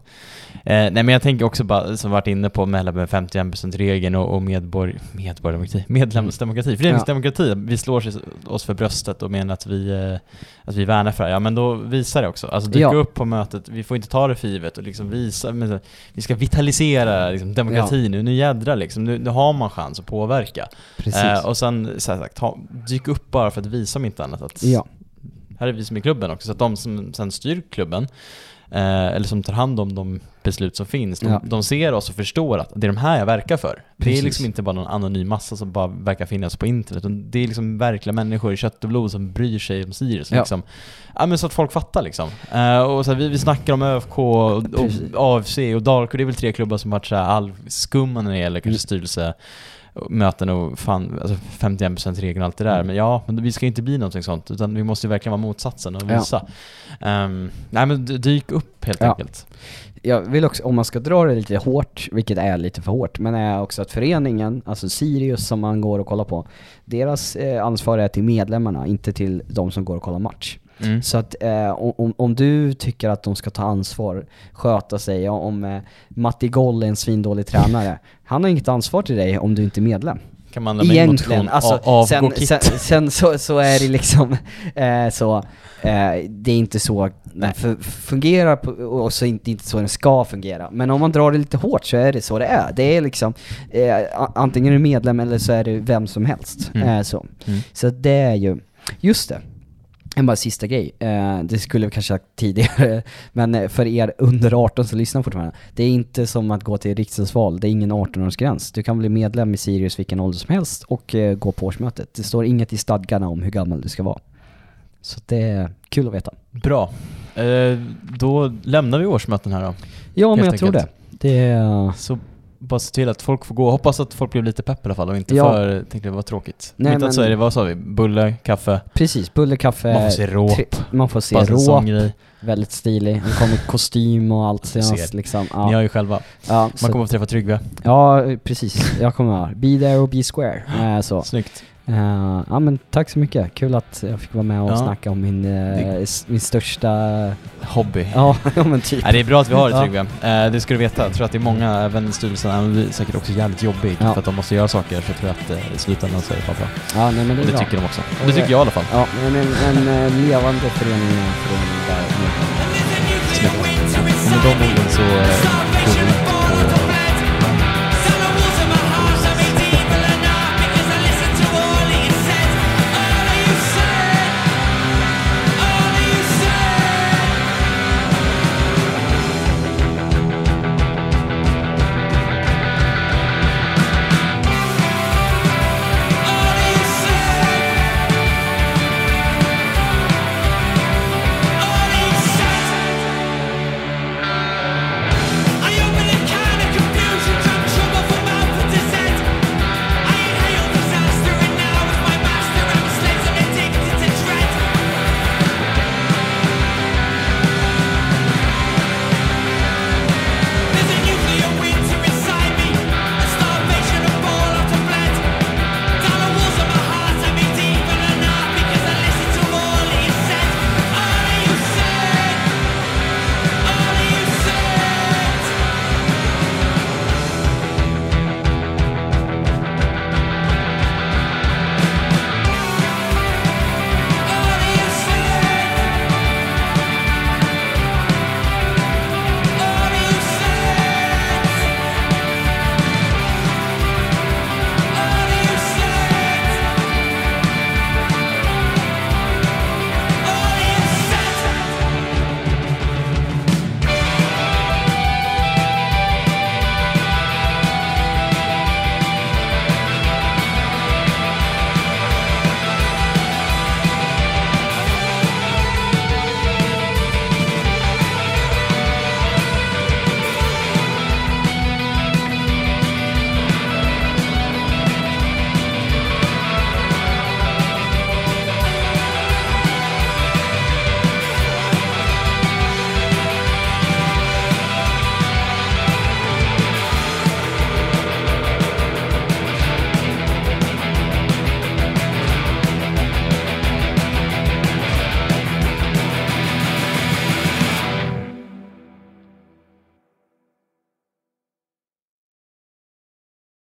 Speaker 1: Eh, nej men jag tänker också bara, som varit inne på med, med 51%-regeln och, och medborg, medborgardemokrati, medlemsdemokrati, föreningsdemokrati, vi slår oss för bröstet och menar att vi, eh, att vi värnar för det. Ja men då visa det också. Alltså dyka
Speaker 2: Ja.
Speaker 1: upp på mötet, vi får inte ta det för givet och liksom visa, men, vi ska vitalisera liksom, demokratin nu, nu jädrar liksom, nu, nu har man chans att påverka.
Speaker 2: Precis.
Speaker 1: Eh, och sen, så här sagt, ha, dyk upp bara för att visa om inte annat att
Speaker 2: ja.
Speaker 1: här är vi som är klubben också, så att de som sen styr klubben, eller som tar hand om de beslut som finns, de,
Speaker 2: Ja.
Speaker 1: de ser oss och förstår att det är de här jag verkar för. Det är
Speaker 2: Precis.
Speaker 1: liksom inte bara någon anonym massa som bara verkar finnas på internet, det är liksom verkliga människor i kött och blod som bryr sig om Sirius.
Speaker 2: Ja.
Speaker 1: Liksom. Ja men så att folk fattar liksom. Eh, och så här, vi, vi snackar om ÖFK, och, och
Speaker 2: Precis.
Speaker 1: AFC och Dalkurd, det är väl tre klubbar som varit så här när det gäller kanske
Speaker 2: Mm.
Speaker 1: styrelse möten och fan, alltså 51%-regeln och allt det där.
Speaker 2: Mm.
Speaker 1: Men ja, men vi ska inte bli någonting sånt, utan vi måste verkligen vara motsatsen och
Speaker 2: Ja.
Speaker 1: visa. Ehm, nej men dyk upp helt
Speaker 2: Ja.
Speaker 1: enkelt.
Speaker 2: Jag vill också, om man ska dra det lite hårt, vilket är lite för hårt, men är också att föreningen, alltså Sirius som man går och kollar på, deras eh, ansvar är till medlemmarna, inte till de som går och kollar match.
Speaker 1: Mm.
Speaker 2: Så att eh, om, om du tycker att de ska ta ansvar, sköta sig, om eh, Matti Goll är en svindålig tränare, han har inget ansvar till dig om du inte är medlem.
Speaker 1: Kan man
Speaker 2: Egentligen, alltså,
Speaker 1: a- avgå
Speaker 2: sen, sen, sen så, så är det liksom eh, så, eh, det är inte så f- fungerar på, och så inte, inte så den ska fungera. Men om man drar det lite hårt så är det så det är. Det är liksom, eh, antingen är du medlem eller så är det vem som helst.
Speaker 1: Mm.
Speaker 2: Eh, så.
Speaker 1: Mm.
Speaker 2: så det är ju, just det. En bara sista grej, eh, det skulle vi kanske ha sagt tidigare, men eh, för er under 18 som lyssnar fortfarande. Det är inte som att gå till riksdagsval, det är ingen 18-årsgräns. Du kan bli medlem i Sirius vilken ålder som helst och eh, gå på årsmötet. Det står inget i stadgarna om hur gammal du ska vara. Så det är kul att veta.
Speaker 1: Bra. Eh, då lämnar vi årsmöten här då.
Speaker 2: Ja, men jag tror
Speaker 1: enkelt.
Speaker 2: det. Det är...
Speaker 1: Så bara se till att folk får gå. Hoppas att folk blev lite pepp i alla fall och inte
Speaker 2: Ja.
Speaker 1: för, tänkte det var tråkigt.
Speaker 2: Nej,
Speaker 1: Nej, inte att
Speaker 2: men-
Speaker 1: så är det, vad sa vi? Bulle, kaffe,
Speaker 2: Precis, bulle, kaffe,
Speaker 1: man får se råp.
Speaker 2: man får se råp, väldigt stilig. Han kom i kostym och allt senast liksom.
Speaker 1: Ni
Speaker 2: Ja,
Speaker 1: har ju själva.
Speaker 2: ja,
Speaker 1: Man kommer att träffa Tryggve.
Speaker 2: ja precis. Jag kommer vara be there och be square. Eh, så.
Speaker 1: Snyggt.
Speaker 2: Eh, ja men tack så mycket. Kul att jag fick vara med och
Speaker 1: Ja.
Speaker 2: snacka om min, s- min största...
Speaker 1: Hobby.
Speaker 2: Ja, ja men typ.
Speaker 1: Nej, det är bra att vi har det
Speaker 2: Ja.
Speaker 1: Tryggve. Eh, det ska du veta. Jag tror att det är många, även styrelsen, vi, säkert också jävligt jobbigt
Speaker 2: Ja.
Speaker 1: för att de måste göra saker. Så jag tror att i slutändan så är det bara bra.
Speaker 2: Ja, nej men det är
Speaker 1: det
Speaker 2: bra.
Speaker 1: tycker de också. Och det tycker jag i alla fall.
Speaker 2: Ja, men en, en, levande förening är en förening där.
Speaker 1: Med de orden så vi